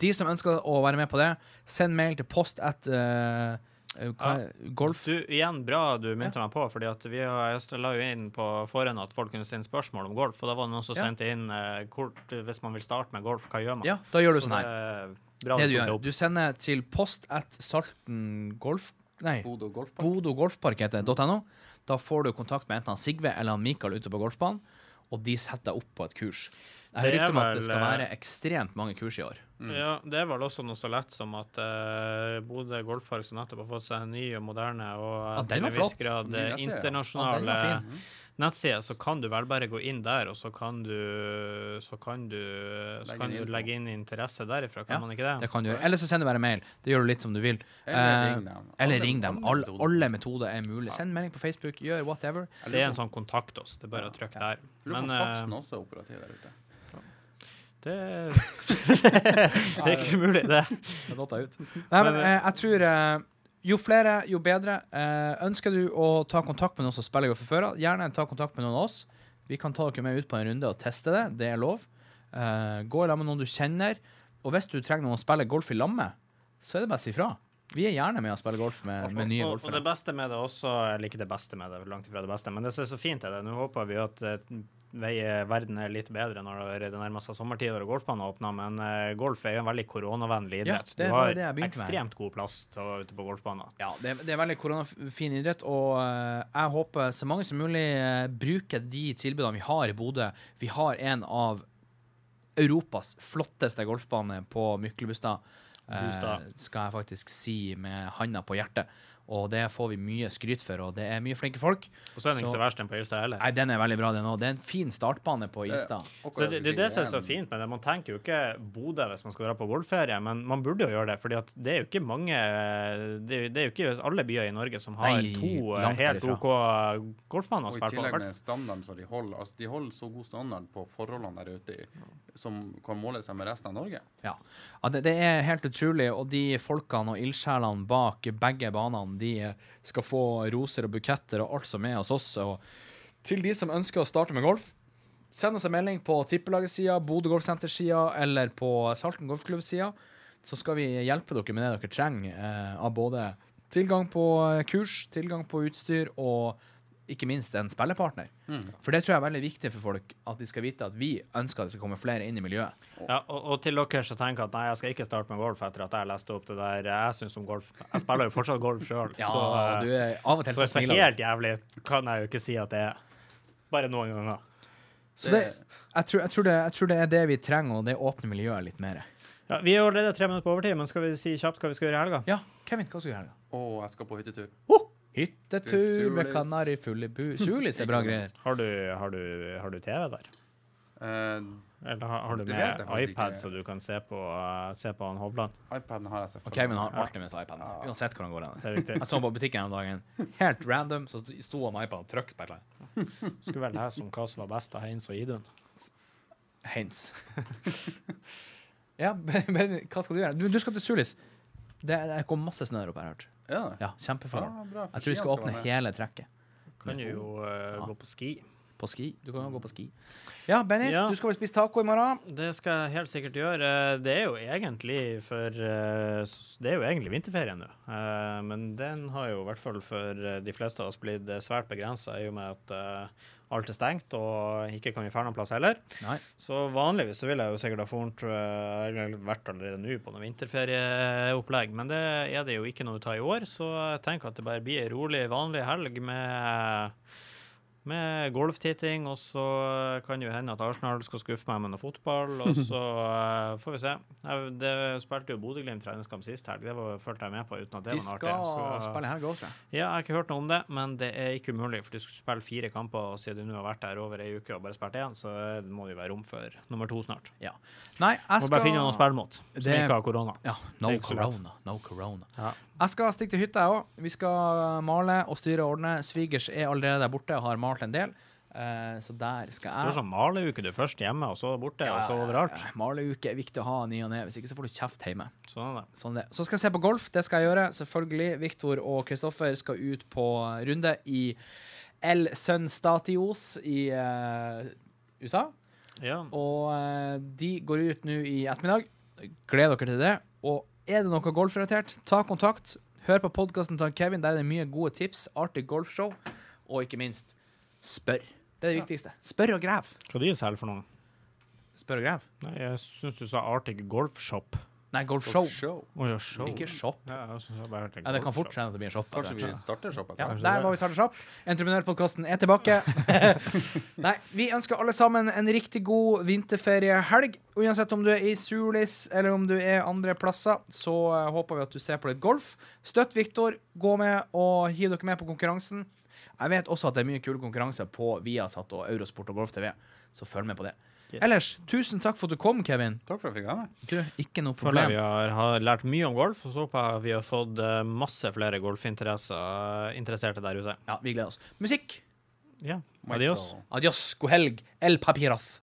De som ønsker å være med på det, send mail til post at uh, ja. golf... Du, igjen, bra du minte meg på, fordi at vi har, jeg la jo inn på forhånd at folk kunne sende spørsmål om golf, og da var det noen som Ja. sendte inn uh, kort, hvis man vil starte med golf, hva gjør man? Ja, da gjør du Så sånn her. det Bra Det du gjør, du sender til post at Salten golf... Nei, Bodo golfpark. Bodo golfpark heter det, .no. Da får du kontakt med enten Sigve eller Mikael ute på golfbanen, og de setter deg opp på et kurs. Jeg har Det rykte om at det skal eh, være ekstremt mange kurs i år. Ja, det er vel også noe så lett som at uh, Bodø golfpark som nettopp har fått seg en ny og moderne og eh, var til en viss grad internasjonale eh, ja. internasjonal Ja, den eh, nettside, så kan du vel bare gå inn der, og så kan du så kan du, så Legge kan inn du legge inn interesse derifra, kan Ja, man ikke det? Det kan du gjøre. Eller så sender du bare mail. Det gjør du litt som du vil. Eller Eh, ring dem. Eller Alle- ring dem. alle Alle, metoder. er mulig. Send melding på Facebook, gjør whatever. Det er en sånn kontakt oss, det er bare å trykke der. Lurer på faksen eh, også er operativ der ute. Det, [LAUGHS] det er ikke umulig, det. Nei, men eh, jeg tror eh, jo flere, jo bedre. Eh, ønsker du å ta kontakt med noen som spiller golf fra før av, gjerne ta kontakt med noen av oss. Vi kan ta dere med ut på en runde og teste det. Det er lov. Eh, gå i lag med noen du kjenner. Og hvis du trenger noen å spille golf i lag med, så er det bare å si ifra. Vi er gjerne med å spille golf med, med nye og, og det beste med det også, eller ikke det beste med det, langt ifra det beste, men det som er så fint er det, nå håper vi at eh, vei- verden er litt bedre når det nærmer seg sommertider og golfbanen åpner, men eh, golf er jo en veldig koronavennlig Ja, idrett. det du har ekstremt god plass til å være ute på golfbanen. Ja, det, er- det er veldig koronafin idrett, og eh, jeg håper så mange som mulig eh, bruker de tilbudene vi har i Bodø. Vi har en av Europas flotteste golfbane på Myklebustad. Bustad. skal jeg faktisk si med handa på hjertet. Og det får vi mye skryt for, og det er mye flinke folk. Og så er den ikke Så- så verst den på Ilstad heller. Nei, den er veldig bra, den òg. Det er en fin startbane på Det- Ilstad. Det, det, det er det som er så fint med det. Man tenker jo ikke Bodø hvis man skal dra på golfferie, men man burde jo gjøre det. fordi det er jo ikke mange Det er, det er jo ikke alle byer i Norge som har Nei, to eh, helt. OK golfbaner å Og i tillegg med standarden som de holder. Altså, de holder så god standard på forholdene der ute som kan måle seg med resten av Norge. Ja, ja det, det er helt utrolig. Og de folkene og ildsjelene bak begge banene, de skal få roser og buketter og alt som er hos oss. Og til de som ønsker å starte med golf, send oss en melding på tippelagssida, Bodø Golfsenter-sida eller på Salten golfklubb-sida. Så skal vi hjelpe dere med det dere trenger eh, av både tilgang på eh, kurs, tilgang på utstyr og ikke minst en spillepartner. For det tror jeg er veldig viktig for folk, at de skal vite at vi ønsker at det skal komme flere inn i miljøet. Ja, og, og til dere som tenker at nei, jeg skal ikke starte med golf etter at jeg leste opp det der jeg syns om golf. Jeg spiller jo fortsatt golf sjøl, Ja, så, du er av og til så, så helt jævlig kan jeg jo ikke si at det er. Bare noen ganger. Så det, jeg, tror, jeg, tror det, jeg tror det er det vi trenger, og det åpner miljøet litt mer. Ja, vi er allerede tre minutter på overtid, men skal vi si kjapt hva vi skal gjøre i helga? Ja, Kevin, hva skal du gjøre? i helga? Og jeg skal på hyttetur. Hyttetur med kanarifugl i bu... Sulis er bra [LAUGHS] greier. Har du, har du, har du TV der? Uh, Eller har, har du med iPad, så du kan se på, uh, se på han Hovland? iPaden har jeg selvfølgelig. Kevin har alltid med seg iPaden, uansett hvor han går. hen. Jeg så han på butikken en dagen, helt random, så sto han med iPaden og trykte på et eller annet. Skulle vel lese om hva som var best av Heinz og Idun. Heinz. [LAUGHS] ja, men hva skal du gjøre? Du, du skal til Sulis. Det, det går masse snø opp, her, jeg hørt. Ja. Ja, kjempeforhold. Ja, Jeg tror vi skal åpne hele trekket. Kan jo uh, Ja. gå på ski. På ski. Du kan jo gå på ski. Ja, Bennis, Ja. du skal vel spise taco i morgen? Det skal jeg helt sikkert gjøre. Det er jo egentlig for eh, Det er jo egentlig vinterferie nå. Eh, Men den har jo i hvert fall for eh, de fleste av oss blitt svært begrensa i og med at alt er stengt og ikke kan vi dra noen plass heller. Nei. Så vanligvis så ville jeg jo sikkert ha fornt, eller vært allerede nå på noe vinterferieopplegg, men det er det jo ikke noe av i år, så jeg tenker at det bare blir ei rolig, vanlig helg med med golftitting, og så kan det jo hende at Arsenal skal skuffe meg med noe fotball, og [LAUGHS] så uh, får vi se. Jeg, det spilte jo Bodø-Glimt treningskamp sist helg, det var, følte jeg med på uten at det De var skal artig. Så- spille helg òg, tror jeg. Ja, jeg har ikke hørt noe om det, men det er ikke umulig, for de skal spille fire kamper, og siden du nå har vært der over ei uke og bare spilt én, så må det jo være rom for nummer to snart. Ja. Nei, jeg Må bare finne noen å spille mot, som Det- ikke har korona. Ja, no corona. No corona. Ja. Jeg skal stikke til hytta, jeg òg. Vi skal male og styre og ordne. Svigers er allerede der borte og har malt en del. Uh, så der skal jeg Du har sånn maleuke, du først hjemme, og så borte, og så overalt. Ja, Maleuke er viktig å ha ny og ne, hvis ikke så får du kjeft hjemme. Sånn det. Sånn det. Så skal jeg se på golf, det skal jeg gjøre. Selvfølgelig. Viktor og Kristoffer skal ut på runde i El Sun Statios i uh, USA. Ja. Og uh, de går ut nå i ettermiddag. Gleder dere til det. Og er det noe golfrelatert, ta kontakt. Hør på podkasten til Kevin, der er det mye gode tips. Artig golfshow. Og ikke minst, spør. Det er det viktigste. Spør og grev. Hva de selger for noe? Spør og grev? Nei, jeg syns du sa artig Golf Shop. Nei, golfshow. Show. Oh, ja, show. Ikke shop. Ja, jeg jeg Ja, det kan fort hende det blir en shop. Kanskje vi starter shop? Ja, der må vi starte shop. Entreprenørpodkasten er tilbake. [LAUGHS] Nei, vi ønsker alle sammen en riktig god vinterferiehelg. Uansett om du er i Sulis eller om du er andre plasser, så eh, håper vi at du ser på litt golf. Støtt Viktor, gå med og hiv dere med på konkurransen. Jeg vet også at det er mye kule konkurranser på Viasat og Eurosport og Golf TV, så følg med på det. Yes. Ellers, tusen takk for at du kom, Kevin. Takk for at jeg fikk være med. Du, ikke noe problem. vi har, har lært mye om golf, og så håper jeg vi har fått eh, masse flere golfinteresser interesserte der ute. Ja, vi gleder oss. Musikk. Ja, adios. Adios, god helg. El Papiras.